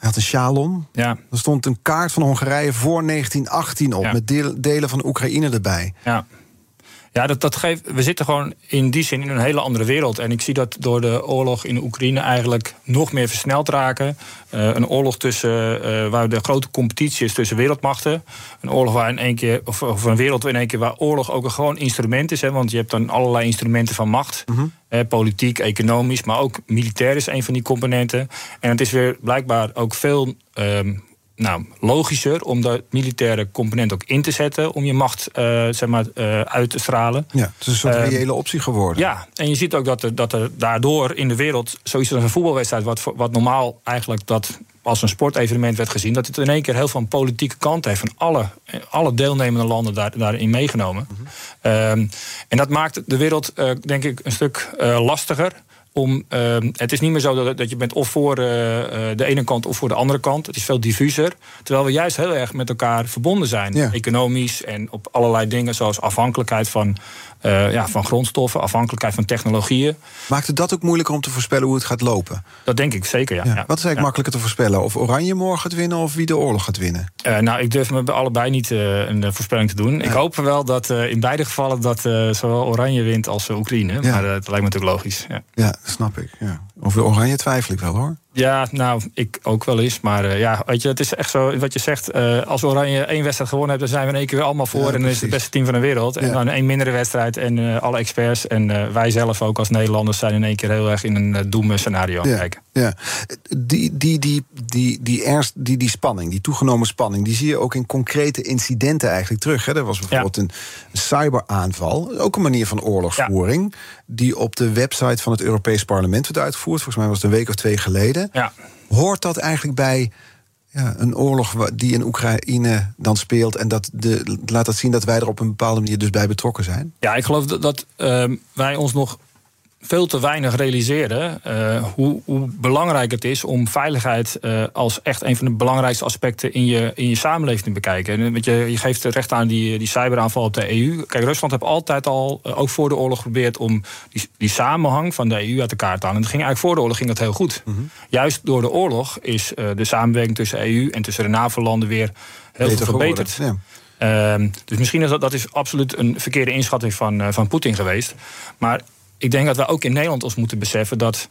Hij had een sjaal om. ja, Er stond een kaart van Hongarije voor 1918 op. Ja. Met deel- delen van Oekraïne erbij. ja. Ja, dat, dat geeft, we zitten gewoon in die zin in een hele andere wereld. En ik zie dat door de oorlog in Oekraïne eigenlijk nog meer versneld raken. Eh, een oorlog tussen, eh, waar de grote competitie is tussen wereldmachten. Een oorlog waar in één keer, of, of een wereld in één keer waar oorlog ook een gewoon instrument is. Hè, want je hebt dan allerlei instrumenten van macht. Eh, politiek, economisch, maar ook militair is een van die componenten. En het is weer blijkbaar ook veel ehm, nou, logischer om de militaire component ook in te zetten. om je macht eh, zeg maar, eh, uit te stralen. Ja, het is een soort Ehm, reële optie geworden. Ja, en je ziet ook dat er, dat er daardoor in de wereld zoiets als een voetbalwedstrijd, wat, wat normaal eigenlijk dat als een sportevenement werd gezien, dat het in één keer heel veel een politieke kant heeft. Van alle, alle deelnemende landen daar, daarin meegenomen. Ehm, en dat maakt de wereld, eh, denk ik, een stuk lastiger. Om, ehm, het is niet meer zo dat, dat je bent of voor eh, eh, de ene kant of voor de andere kant. Het is veel diffuser. Terwijl we juist heel erg met elkaar verbonden zijn. Ja. Economisch en op allerlei dingen zoals afhankelijkheid van, eh, ja, van grondstoffen, afhankelijkheid van technologieën. Maakt het dat ook moeilijker om te voorspellen hoe het gaat lopen? Dat denk ik zeker, ja. Ja. ja. Wat is eigenlijk Ja. makkelijker te voorspellen? Of Oranje morgen gaat winnen of wie de oorlog gaat winnen? Eh, nou, ik durf me bij allebei niet eh, een voorspelling te doen. Ik hoop wel dat in beide gevallen dat zowel Oranje wint als Oekraïne. Maar dat lijkt me natuurlijk logisch. Ja. Ja, dat snap ik. Ja. Over Oranje twijfel ik wel hoor. Ja, nou, ik ook wel eens. Maar eh, ja, weet je, het is echt zo wat je zegt. eh, als Oranje één wedstrijd gewonnen heeft, dan zijn we in één keer weer allemaal voor. Ja, en dan is het beste team van de wereld. En dan één mindere wedstrijd. En eh, alle experts en wij zelf ook als Nederlanders zijn in één keer heel erg in een uh, doem-scenario aan het Ja, kijken. ja. Die, die, die, die, die, ernst, die, die spanning, die toegenomen spanning, die zie je ook in concrete incidenten eigenlijk terug. Hè. Er was bijvoorbeeld een cyberaanval, ook een manier van oorlogsvoering, die op de website van het Europees Parlement werd uitgevoerd. Volgens mij was het een week of twee geleden. Ja. Hoort dat eigenlijk bij ja, een oorlog die in Oekraïne dan speelt en dat de, laat dat zien dat wij er op een bepaalde manier dus bij betrokken zijn? Ja, ik geloof dat, dat ehm, wij ons nog veel te weinig realiseren eh, hoe, hoe belangrijk het is om veiligheid eh, als echt een van de belangrijkste aspecten in je, in je samenleving te bekijken. En, weet je, je geeft recht aan die, die cyberaanval op de EU. Kijk, Rusland heeft altijd al, eh, ook voor de oorlog, geprobeerd om die, die samenhang van de EU uit elkaar te halen. En dat ging eigenlijk voor de oorlog ging dat heel goed. Juist door de oorlog is eh, de samenwerking tussen EU en tussen de NAVO-landen weer heel Beter veel verbeterd. Ehm, dus misschien is dat, dat is absoluut een verkeerde inschatting van, eh, van Poetin geweest. Maar ik denk dat we ook in Nederland ons moeten beseffen dat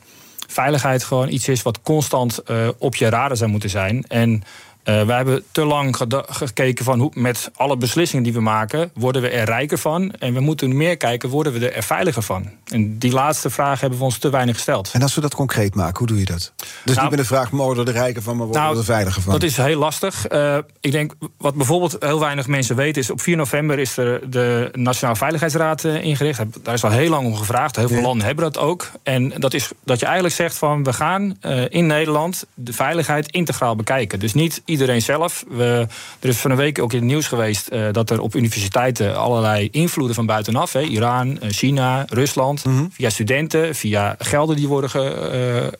veiligheid gewoon iets is wat constant eh, op je radar zou moeten zijn. En eh wij hebben te lang gekeken van hoe met alle beslissingen die we maken, worden we er rijker van. En we moeten meer kijken, worden we er veiliger van? En die laatste vraag hebben we ons te weinig gesteld. En als we dat concreet maken, hoe doe je dat? Dus Nou- niet met de vraag, worden we er rijker van, maar worden Nou, we er veiliger van? Dat is heel lastig. Eh, ik denk, wat bijvoorbeeld heel weinig mensen weten, is op 4 november is er de Nationale Veiligheidsraad eh, ingericht. Daar is al heel lang om gevraagd. Heel veel Ja. landen hebben dat ook. En dat is dat je eigenlijk zegt van we gaan in Nederland de veiligheid integraal bekijken. Dus niet iedereen zelf. We, er is van een week ook in het nieuws geweest eh, dat er op universiteiten allerlei invloeden van buitenaf, hè, Iran, eh, China, Rusland, via studenten, via gelden die worden, ge,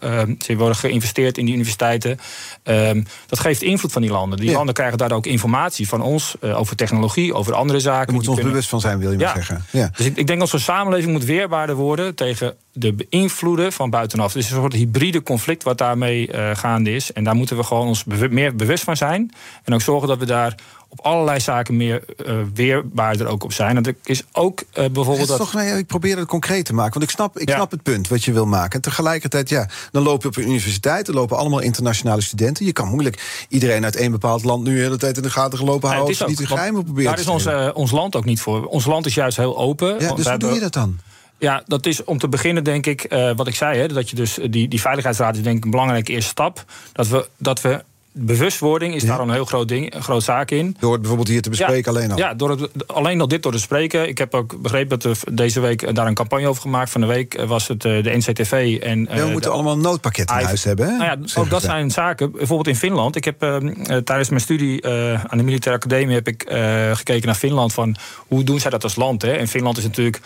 eh, worden geïnvesteerd in die universiteiten. Ehm, dat geeft invloed van die landen. Die Ja. landen krijgen daar ook informatie van ons over technologie, over andere zaken. Daar moeten we ons kunnen- bewust van zijn, wil je maar Ja. zeggen. Ja. dus ik, ik denk dat onze samenleving moet weerbaarder worden tegen de beïnvloeden van buitenaf. Dus een soort hybride conflict wat daarmee eh, gaande is. En daar moeten we gewoon ons meer bewust van zijn. En ook zorgen dat we daar op allerlei zaken meer eh, weerbaarder ook op zijn. Dat is ook eh, bijvoorbeeld Het is dat. toch, nee, ik probeer het concreet te maken. Want ik snap, ik Ja. snap het punt wat je wil maken. En tegelijkertijd, ja, dan loop je op een universiteit. Er lopen allemaal internationale studenten. Je kan moeilijk iedereen uit één bepaald land nu de hele tijd in de gaten gelopen houden. het niet geheimen want proberen Daar is te ons, ons land ook niet voor. Ons land is juist heel open. Ja, dus hoe doe je dat dan? Ja, dat is om te beginnen, denk ik, eh, wat ik zei. Hè, dat je dus die, die veiligheidsraad is denk ik een belangrijke eerste stap. Dat we, dat we bewustwording is Ja. daar een heel groot ding, een groot zaak in. Door het bijvoorbeeld hier te bespreken alleen al. Ja, door het, alleen al dit door te spreken. Ik heb ook begrepen dat er deze week eh, daar een campagne over gemaakt. Van de week eh, was het eh, de NCTV en. Ja, we eh, moeten allemaal een noodpakket in huis hebben. Hè? nou ja, ook dat zijn zaken. Bijvoorbeeld in Finland. Ik heb eh, eh, tijdens mijn studie eh, aan de militaire academie heb ik eh, gekeken naar Finland van hoe doen zij dat als land. Hè? En Finland is natuurlijk.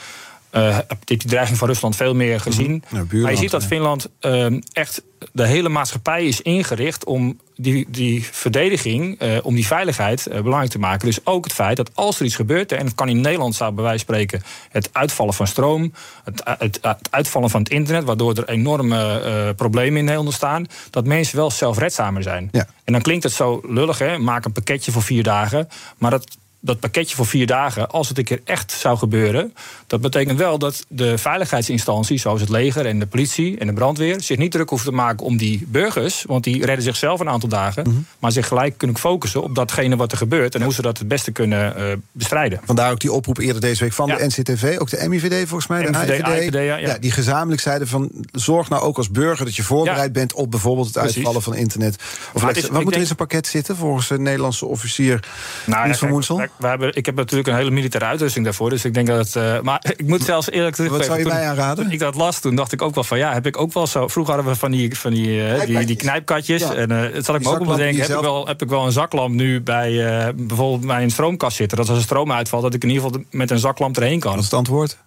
Heeft die dreiging van Rusland veel meer gezien. Ja, buurland, maar je ziet dat ja. Finland eh, echt de hele maatschappij is ingericht om die, die verdediging, eh, om die veiligheid eh, belangrijk te maken. Dus ook het feit dat als er iets gebeurt, en het kan in Nederland zou bij wijze van spreken het uitvallen van stroom, het, het, het uitvallen van het internet, waardoor er enorme problemen in Nederland ontstaan, dat mensen wel zelfredzamer zijn. Ja. En dan klinkt het zo lullig, hè? maak een pakketje voor vier dagen. Maar dat, dat pakketje voor vier dagen, als het een keer echt zou gebeuren, dat betekent wel dat de veiligheidsinstanties, zoals het leger en de politie en de brandweer, zich niet druk hoeven te maken om die burgers, want die redden zichzelf een aantal dagen, Mhm. maar zich gelijk kunnen focussen op datgene wat er gebeurt en hoe ze dat het beste kunnen eh, bestrijden. Vandaar ook die oproep eerder deze week van Ja. de NCTV, ook de MIVD volgens mij, de MIVD, AIVD, ja, ja. die gezamenlijk zeiden van zorg nou ook als burger dat je voorbereid bent op bijvoorbeeld het Precies. uitvallen van internet. Of is- wat moet er in zijn pakket zitten volgens de Nederlandse officier Nou, ja, kijk, we hebben, ik heb natuurlijk een hele militaire uitrusting daarvoor. Dus ik denk dat het. Uh, maar ik moet zelfs eerlijk zeggen. Wat zou je mij aanraden? ik dat las, toen dacht ik ook wel van ja, heb ik ook wel zo. Vroeger hadden we van die, van die, uh, die, die knijpkatjes. En uh, het zal ik me ook wel denken. Heb, ik wel, heb ik wel een zaklamp nu bij bijvoorbeeld bij een stroomkast zitten. Dat als er stroom uitvalt, dat ik in ieder geval met een zaklamp erheen kan. Wat is het antwoord?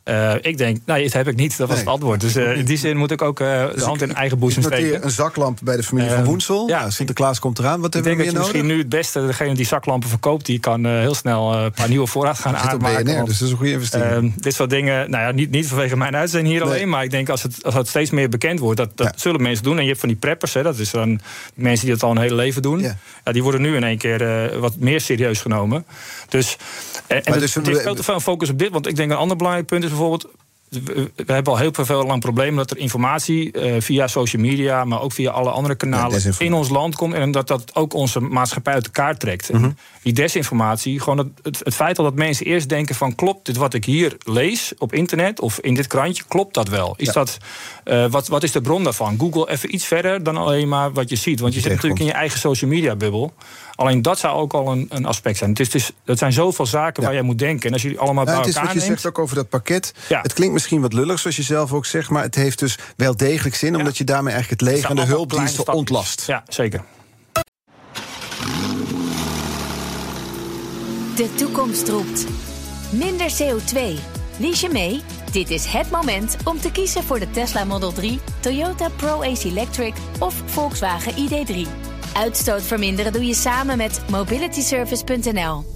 ik denk, nee, dat heb ik niet. Dat was het antwoord. Dus in die zin moet ik ook de dus hand in eigen boezem steken. Een zaklamp bij de familie van Woensel. Ja, Sinterklaas komt eraan. Wat hebben we meer nodig? Misschien nu het beste, degene die zaklampen verkoopt, die kan heel snel een paar nieuwe voorraad gaan aanmaken. BNR, dus dat is een goede investering. dit soort dingen, nou ja, niet, niet vanwege mijn uitzending hier alleen, maar ik denk als het, als het steeds meer bekend wordt, dat, dat zullen mensen doen. En je hebt van die preppers, hè, dat is dan mensen die dat al een hele leven doen. Ja. die worden nu in één keer uh, wat meer serieus genomen. Dus, en, en dus het, is veel te veel focus op dit. Want ik denk een ander belangrijk punt is bijvoorbeeld we hebben al heel veel lang problemen dat er informatie uh, via social media, maar ook via alle andere kanalen in ons land komt. En dat dat ook onze maatschappij uit elkaar trekt. Mm -hmm. Die desinformatie, gewoon het, het, het, feit dat mensen eerst denken: van klopt dit wat ik hier lees op internet of in dit krantje, klopt dat wel? Is dat, uh, wat, wat is de bron daarvan? Google even iets verder dan alleen maar wat je ziet. Want je zit natuurlijk in je eigen social media bubbel. Alleen dat zou ook al een, een aspect zijn. Het, is, het zijn zoveel zaken waar jij moet denken. En als je allemaal nou, bij elkaar Het is wat je zegt ook over dat pakket. Ja. Het klinkt misschien wat lullig, zoals je zelf ook zegt... maar het heeft dus wel degelijk zin... omdat je daarmee eigenlijk het leger en de hulpdiensten ontlast. Ja, zeker. De toekomst roept. Minder CO2. Lies je mee? Dit is het moment om te kiezen voor de Tesla Model 3, Toyota Pro-Ace Electric of Volkswagen ID3. Uitstoot verminderen doe je samen met mobilityservice.nl.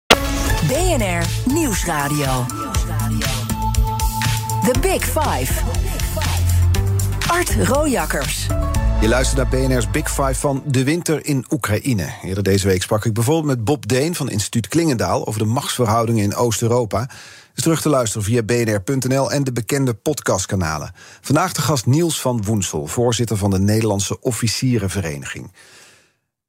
BNR Nieuwsradio. The Big Five. Art Rojakkers. Je luistert naar BNR's Big Five van de winter in Oekraïne. Eerder deze week sprak ik bijvoorbeeld met Bob Deen van instituut Klingendaal... over de machtsverhoudingen in Oost-Europa. Is terug te luisteren via bnr.nl en de bekende podcastkanalen. Vandaag de gast Niels van Woensel, voorzitter van de Nederlandse Officierenvereniging.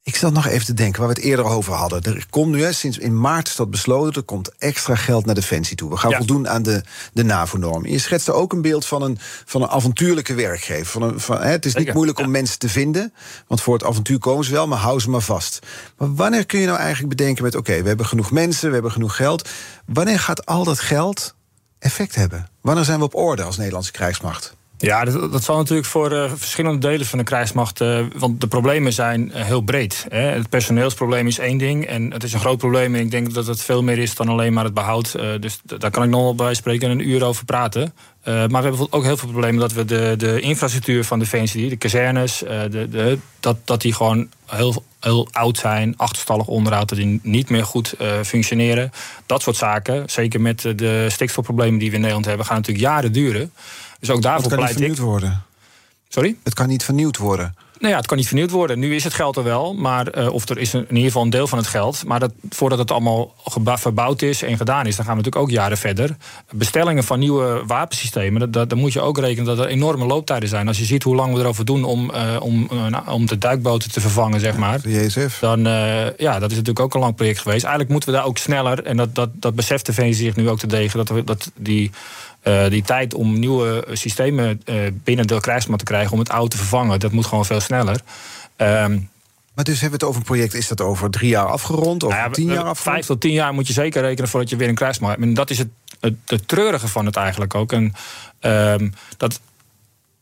Ik zat nog even te denken waar we het eerder over hadden. Er komt nu, hè, sinds in maart is dat besloten, er komt extra geld naar Defensie toe. We gaan voldoen aan de, de NAVO-norm. Je schetste ook een beeld van een, van een avontuurlijke werkgever. Van een, van, hè, het is niet moeilijk om mensen te vinden, want voor het avontuur komen ze wel, maar hou ze maar vast. Maar wanneer kun je nou eigenlijk bedenken met, oké, we hebben genoeg mensen, we hebben genoeg geld. Wanneer gaat al dat geld effect hebben? Wanneer zijn we op orde als Nederlandse krijgsmacht? Ja, dat, dat zal natuurlijk voor uh, verschillende delen van de krijgsmacht. Uh, want de problemen zijn uh, heel breed. Hè. Het personeelsprobleem is één ding. En het is een groot probleem. En ik denk dat het veel meer is dan alleen maar het behoud. dus daar kan ik nog wel bij spreken en een uur over praten. maar we hebben ook heel veel problemen dat we de, de infrastructuur van Defensie, de kazernes, de, de, dat, dat die gewoon heel, heel oud zijn, achterstallig onderhoud, dat die niet meer goed functioneren. Dat soort zaken, zeker met de stikstofproblemen die we in Nederland hebben, gaan natuurlijk jaren duren. Dus ook daarvoor het kan pleit niet vernieuwd worden. Sorry? Het kan niet vernieuwd worden. Nou ja, het kan niet vernieuwd worden. Nu is het geld er wel, maar, uh, of er is in ieder geval een deel van het geld. Maar dat, voordat het allemaal verbouwd is en gedaan is, dan gaan we natuurlijk ook jaren verder. Bestellingen van nieuwe wapensystemen, dat, dat, dan moet je ook rekenen dat er enorme looptijden zijn. Als je ziet hoe lang we erover doen om, uh, om, uh, om de duikboten te vervangen, zeg maar. JSF. Dan, ja, dat is natuurlijk ook een lang project geweest. Eigenlijk moeten we daar ook sneller, en dat, dat, dat beseft de VNC zich nu ook te degen, dat, we, dat die uh, die tijd om nieuwe systemen uh, binnen de krijgsmacht te krijgen om het oude te vervangen, dat moet gewoon veel sneller. Um, maar dus hebben we het over een project, is dat over drie jaar afgerond? Over nou ja, tien jaar afgerond? Vijf tot tien jaar moet je zeker rekenen voordat je weer een krijgsmacht hebt. En dat is het, het, het treurige van het eigenlijk ook. En um, dat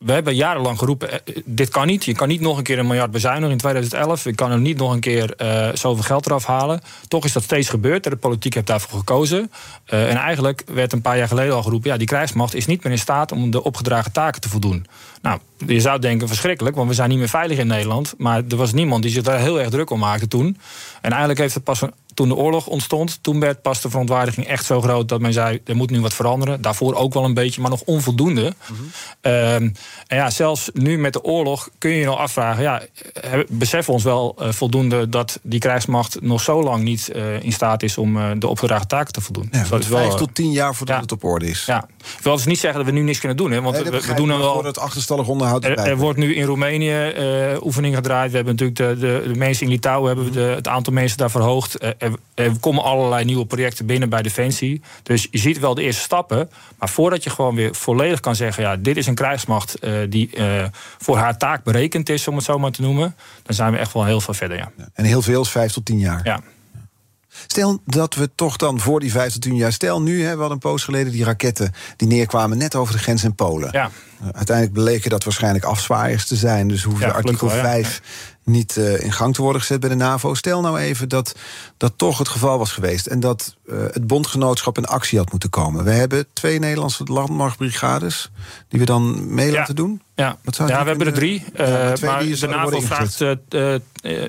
we hebben jarenlang geroepen, eh, dit kan niet. Je kan niet nog een keer een miljard bezuinigen in 2011. Je kan er niet nog een keer uh, zoveel geld eraf halen. Toch is dat steeds gebeurd. De politiek heeft daarvoor gekozen. Uh, en eigenlijk werd een paar jaar geleden al geroepen... ja, die krijgsmacht is niet meer in staat om de opgedragen taken te voldoen. Nou, je zou denken verschrikkelijk, want we zijn niet meer veilig in Nederland. Maar er was niemand die zich daar heel erg druk om maakte toen. En eigenlijk heeft het pas toen de oorlog ontstond, toen werd pas de verontwaardiging echt zo groot dat men zei: er moet nu wat veranderen. Daarvoor ook wel een beetje, maar nog onvoldoende. Mhm. Ehm, en ja, zelfs nu met de oorlog kun je je nog afvragen: ja, beseffen we ons wel eh, voldoende dat die krijgsmacht nog zo lang niet eh, in staat is om eh, de opgedragen taken te voldoen? Ja, Dus dat is wel, vijf eh, tot tien jaar voordat het op orde is. ja. Ik wil dus niet zeggen dat we nu niks kunnen doen, hè, want Nee, we, we doen maar wel. voor het achterstallig onderhoud Er, er wordt nu in Roemenië eh oefening gedraaid. We hebben natuurlijk de, de, de mensen in Litouwen hebben we de, het aantal mensen daar verhoogd. Eh, Er, er komen allerlei nieuwe projecten binnen bij Defensie. Dus je ziet wel de eerste stappen. Maar voordat je gewoon weer volledig kan zeggen: ja, dit is een krijgsmacht eh, die eh, voor haar taak berekend is, om het zo maar te noemen. Dan zijn we echt wel heel veel verder. Ja. En heel veel is vijf tot tien jaar. Ja. Stel dat we toch dan voor die vijf tot tien jaar... Stel nu, hè, we hadden een poos geleden die raketten... die neerkwamen net over de grens in Polen. Ja. Uh, uiteindelijk bleken dat waarschijnlijk afzwaaiers te zijn. Dus hoefde Ja, artikel gelukkig wel, ja. 5 niet uh, in gang te worden gezet bij de NAVO. Stel nou even dat dat toch het geval was geweest... en dat uh, het bondgenootschap in actie had moeten komen. We hebben twee Nederlandse landmachtbrigades... die we dan mee Ja. laten doen. Ja, ja we hebben er drie. Ja, eh, maar de NAVO, vraagt, eh, eh, eh,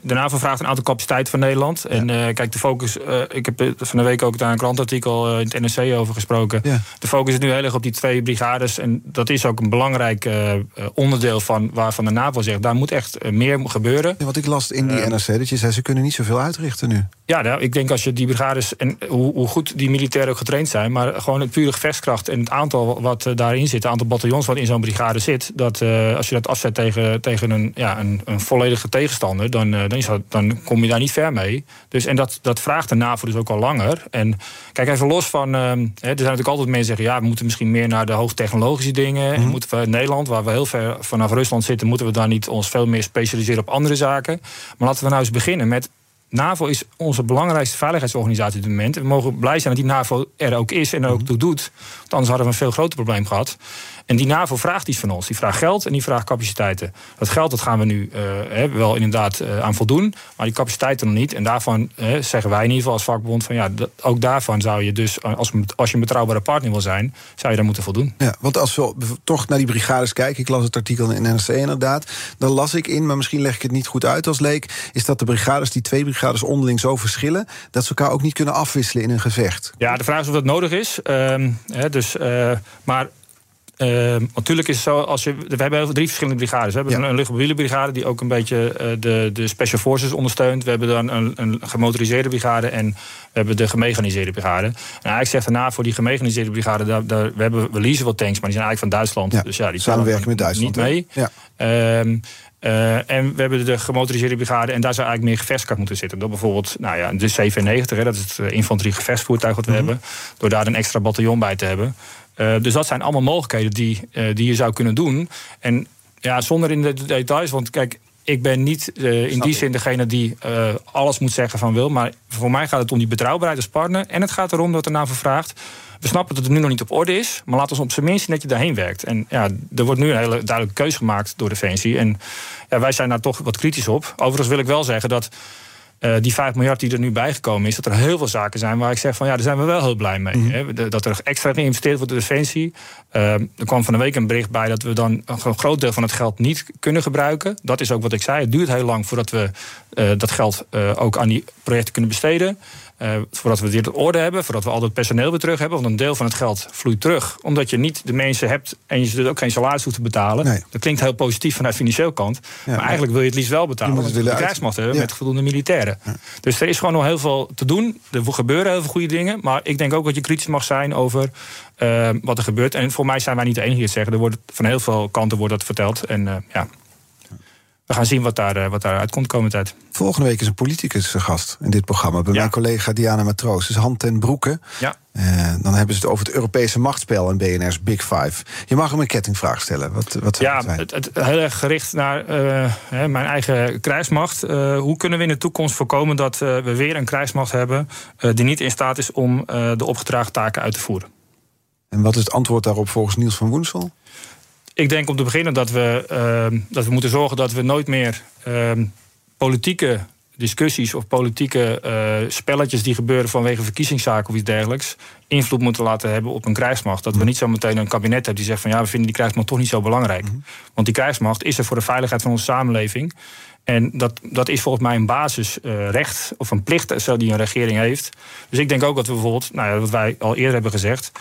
de NAVO vraagt een aantal capaciteiten van Nederland. En eh, kijk, de focus. eh, ik heb van de week ook daar een krantartikel eh, in het NRC over gesproken. De focus is nu heel erg op die twee brigades. En dat is ook een belangrijk eh, eh, onderdeel van waarvan de NAVO zegt. Daar moet echt eh, meer gebeuren. Ja, wat ik las in die Eh, NRC, dat je zei... ze kunnen niet zoveel uitrichten nu. Ja, nou, ik denk als je die brigades. en hoe, hoe goed die militairen ook getraind zijn. maar gewoon het pure gevechtskracht. en het aantal wat eh, daarin zit. het aantal bataljons wat in zo'n brigade zit. dat eh, als je dat afzet tegen, tegen een, ja, een, een volledige tegenstander. Dan, dan, is dat, dan kom je daar niet ver mee. Dus, en dat, dat vraagt de NAVO dus ook al langer. En kijk, even los van. er zijn natuurlijk altijd mensen die zeggen. ja, we moeten misschien meer naar de hoogtechnologische dingen. En moeten we in Nederland, waar we heel ver vanaf Rusland zitten. moeten we daar niet ons veel meer specialiseren op andere zaken. Maar laten we nou eens beginnen met. NAVO is onze belangrijkste veiligheidsorganisatie op dit moment. We mogen blij zijn dat die NAVO er ook is en er ook toe doet. Want anders hadden we een veel groter probleem gehad. En die NAVO vraagt iets van ons. Die vraagt geld en die vraagt capaciteiten. Dat geld dat gaan we nu eh, wel inderdaad eh, aan voldoen. Maar die capaciteiten nog niet. En daarvan eh, zeggen wij in ieder geval als vakbond... van ja, dat- ook daarvan zou je dus, als, als je een betrouwbare partner wil zijn... zou je daar moeten voldoen. Ja, want als we toch naar die brigades kijken, ik las het artikel in NRC inderdaad, dan las ik in, maar misschien leg ik het niet goed uit als leek, is dat de brigades, die twee brigades onderling zo verschillen, dat ze elkaar ook niet kunnen afwisselen in een gevecht. Ja, de vraag is of dat nodig is. Ehm, hè, dus, eh, maar ehm, natuurlijk is het zo, als je, we hebben drie verschillende brigades. We hebben Ja. een, een luchtmobiele brigade die ook een beetje eh, de, de special forces ondersteunt. We hebben dan een, een gemotoriseerde brigade en we hebben de gemechaniseerde brigade. En eigenlijk zegt daarna voor die gemechaniseerde brigade, daar, daar, we, hebben, we leasen wat tanks, maar die zijn eigenlijk van Duitsland. Ja, dus ja, die samenwerking tellen met Duitsland, Niet mee. Ja. Ehm, eh, en we hebben de gemotoriseerde brigade. En daar zou eigenlijk meer gevechtskracht moeten zitten. Door bijvoorbeeld nou ja, de CV-90, hè, dat is het eh, infanterie gevechtsvoertuig wat we hebben. Door daar een extra bataljon bij te hebben. Eh, dus dat zijn allemaal mogelijkheden die, eh, die je zou kunnen doen. En ja, zonder in de details, want kijk. Ik ben niet eh, in die zin degene die alles moet zeggen van wil. Maar voor mij gaat het om die betrouwbaarheid als partner. En het gaat erom dat er naar vraagt. We snappen dat het nu nog niet op orde is. Maar laten we op zijn minst zien dat je daarheen werkt. En ja, er wordt nu een hele duidelijke keuze gemaakt door Defensie. En ja, wij zijn daar toch wat kritisch op. Overigens wil ik wel zeggen dat eh, die 5 miljard die er nu bijgekomen is, dat er heel veel zaken zijn waar ik zeg van ja, daar zijn we wel heel blij mee. hè. De- Dat er extra geïnvesteerd wordt door Defensie. Eh, er kwam van de week een bericht bij dat we dan een gro- groot deel van het geld niet kunnen gebruiken. Dat is ook wat ik zei. Het duurt heel lang voordat we eh, dat geld eh, ook aan die projecten kunnen besteden. Eh, voordat we dit op orde hebben, voordat we al dat personeel weer terug hebben. Want een deel van het geld vloeit terug. Omdat je niet de mensen hebt en je ze dus ook geen salaris hoeft te betalen. Nee. Dat klinkt heel positief vanuit financieel kant. maar eigenlijk wil je het liefst wel betalen. Je moet het willen krijgsmacht hebben Ja. met voldoende militairen. Dus er is gewoon nog heel veel te doen. Er gebeuren heel veel goede dingen. Maar ik denk ook dat je kritisch mag zijn over eh, wat er gebeurt. En voor mij zijn wij niet de enige die het zeggen. Er wordt van heel veel kanten wordt dat verteld. En eh, ja, we gaan zien wat, daar, eh, wat daaruit komt de komende tijd. Volgende week is een politicus gast in dit programma. Bij Ja. mijn collega Diana Matroos. Dus hand ten broeke. Ja. Eh, dan hebben ze het over het Europese machtsspel en BNR's Big Five. Je mag hem een kettingvraag stellen. Wat, wat zou Ja, het zijn? het, het heel erg gericht naar eh, hè, mijn eigen krijgsmacht. Hoe kunnen we in de toekomst voorkomen dat we weer een krijgsmacht hebben... die niet in staat is om de opgedragen taken uit te voeren? En wat is het antwoord daarop volgens Niels van Woensel? Ik denk om te beginnen dat we, eh, dat we moeten zorgen dat we nooit meer eh, politieke discussies of politieke eh, spelletjes die gebeuren vanwege verkiezingszaken of iets dergelijks, invloed moeten laten hebben op een krijgsmacht. Dat we niet zo meteen een kabinet hebben die zegt van ja, we vinden die krijgsmacht toch niet zo belangrijk. Want die krijgsmacht is er voor de veiligheid van onze samenleving. En dat, dat is volgens mij een basisrecht of een plicht die een regering heeft. Dus ik denk ook dat we bijvoorbeeld, nou ja, wat wij al eerder hebben gezegd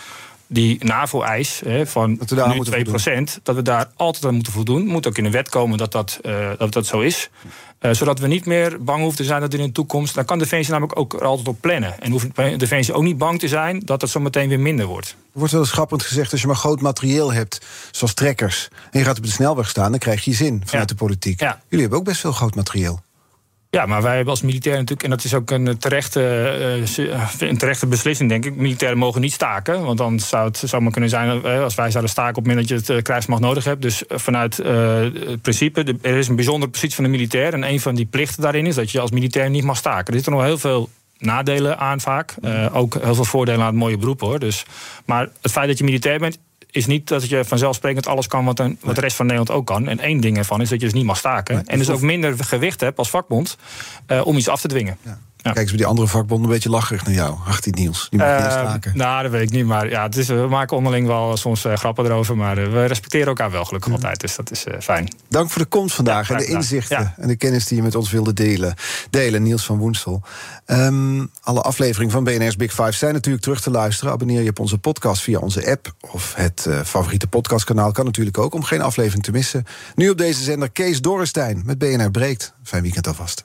die NAVO-eis van dat we daar nu 2%, dat we daar altijd aan moeten voldoen. Moet ook in de wet komen dat dat, uh, dat, dat zo is. Uh, zodat we niet meer bang hoeven te zijn dat in de toekomst... dan kan Defensie namelijk ook er altijd op plannen. En hoeft Defensie ook niet bang te zijn dat het zo meteen weer minder wordt. Er wordt wel eens gezegd, als je maar groot materieel hebt... zoals trekkers, en je gaat op de snelweg staan... dan krijg je zin vanuit de politiek. Jullie hebben ook best veel groot materieel. Ja, maar wij hebben als militair natuurlijk, en dat is ook een terechte, uh, een terechte beslissing, denk ik. Militairen mogen niet staken. Want dan zou het zou maar kunnen zijn uh, als wij zouden staken op het moment dat je het krijgsmacht nodig hebt. Dus vanuit het principe, er is een bijzondere positie van de militair. En een van die plichten daarin is dat je als militair niet mag staken. Er zitten nog heel veel nadelen aan vaak. ook heel veel voordelen aan het mooie beroep hoor. Dus, maar het feit dat je militair bent, is niet dat je vanzelfsprekend alles kan wat, een, wat de rest van Nederland ook kan. En één ding ervan is dat je dus niet mag staken. en dus ook minder gewicht hebt als vakbond uh, om iets af te dwingen. Ja. Ja. Kijk eens bij die andere vakbonden een beetje lacherig naar jou. Ach, die Niels, die mag uh, staken. Nou, dat weet ik niet. Maar ja, het is, we maken onderling wel soms uh, grappen erover. Maar uh, we respecteren elkaar wel gelukkig ja. altijd. Dus dat is fijn. Dank voor de komst vandaag en de inzichten en de kennis die je met ons wilde delen. Delen, Niels van Woensel. Um, alle afleveringen van BNR's Big Five zijn natuurlijk terug te luisteren. Abonneer je op onze podcast via onze app of het favoriete podcastkanaal. Kan natuurlijk ook om geen aflevering te missen. Nu op deze zender Kees Dorrestein met BNR Breekt. Fijn weekend alvast.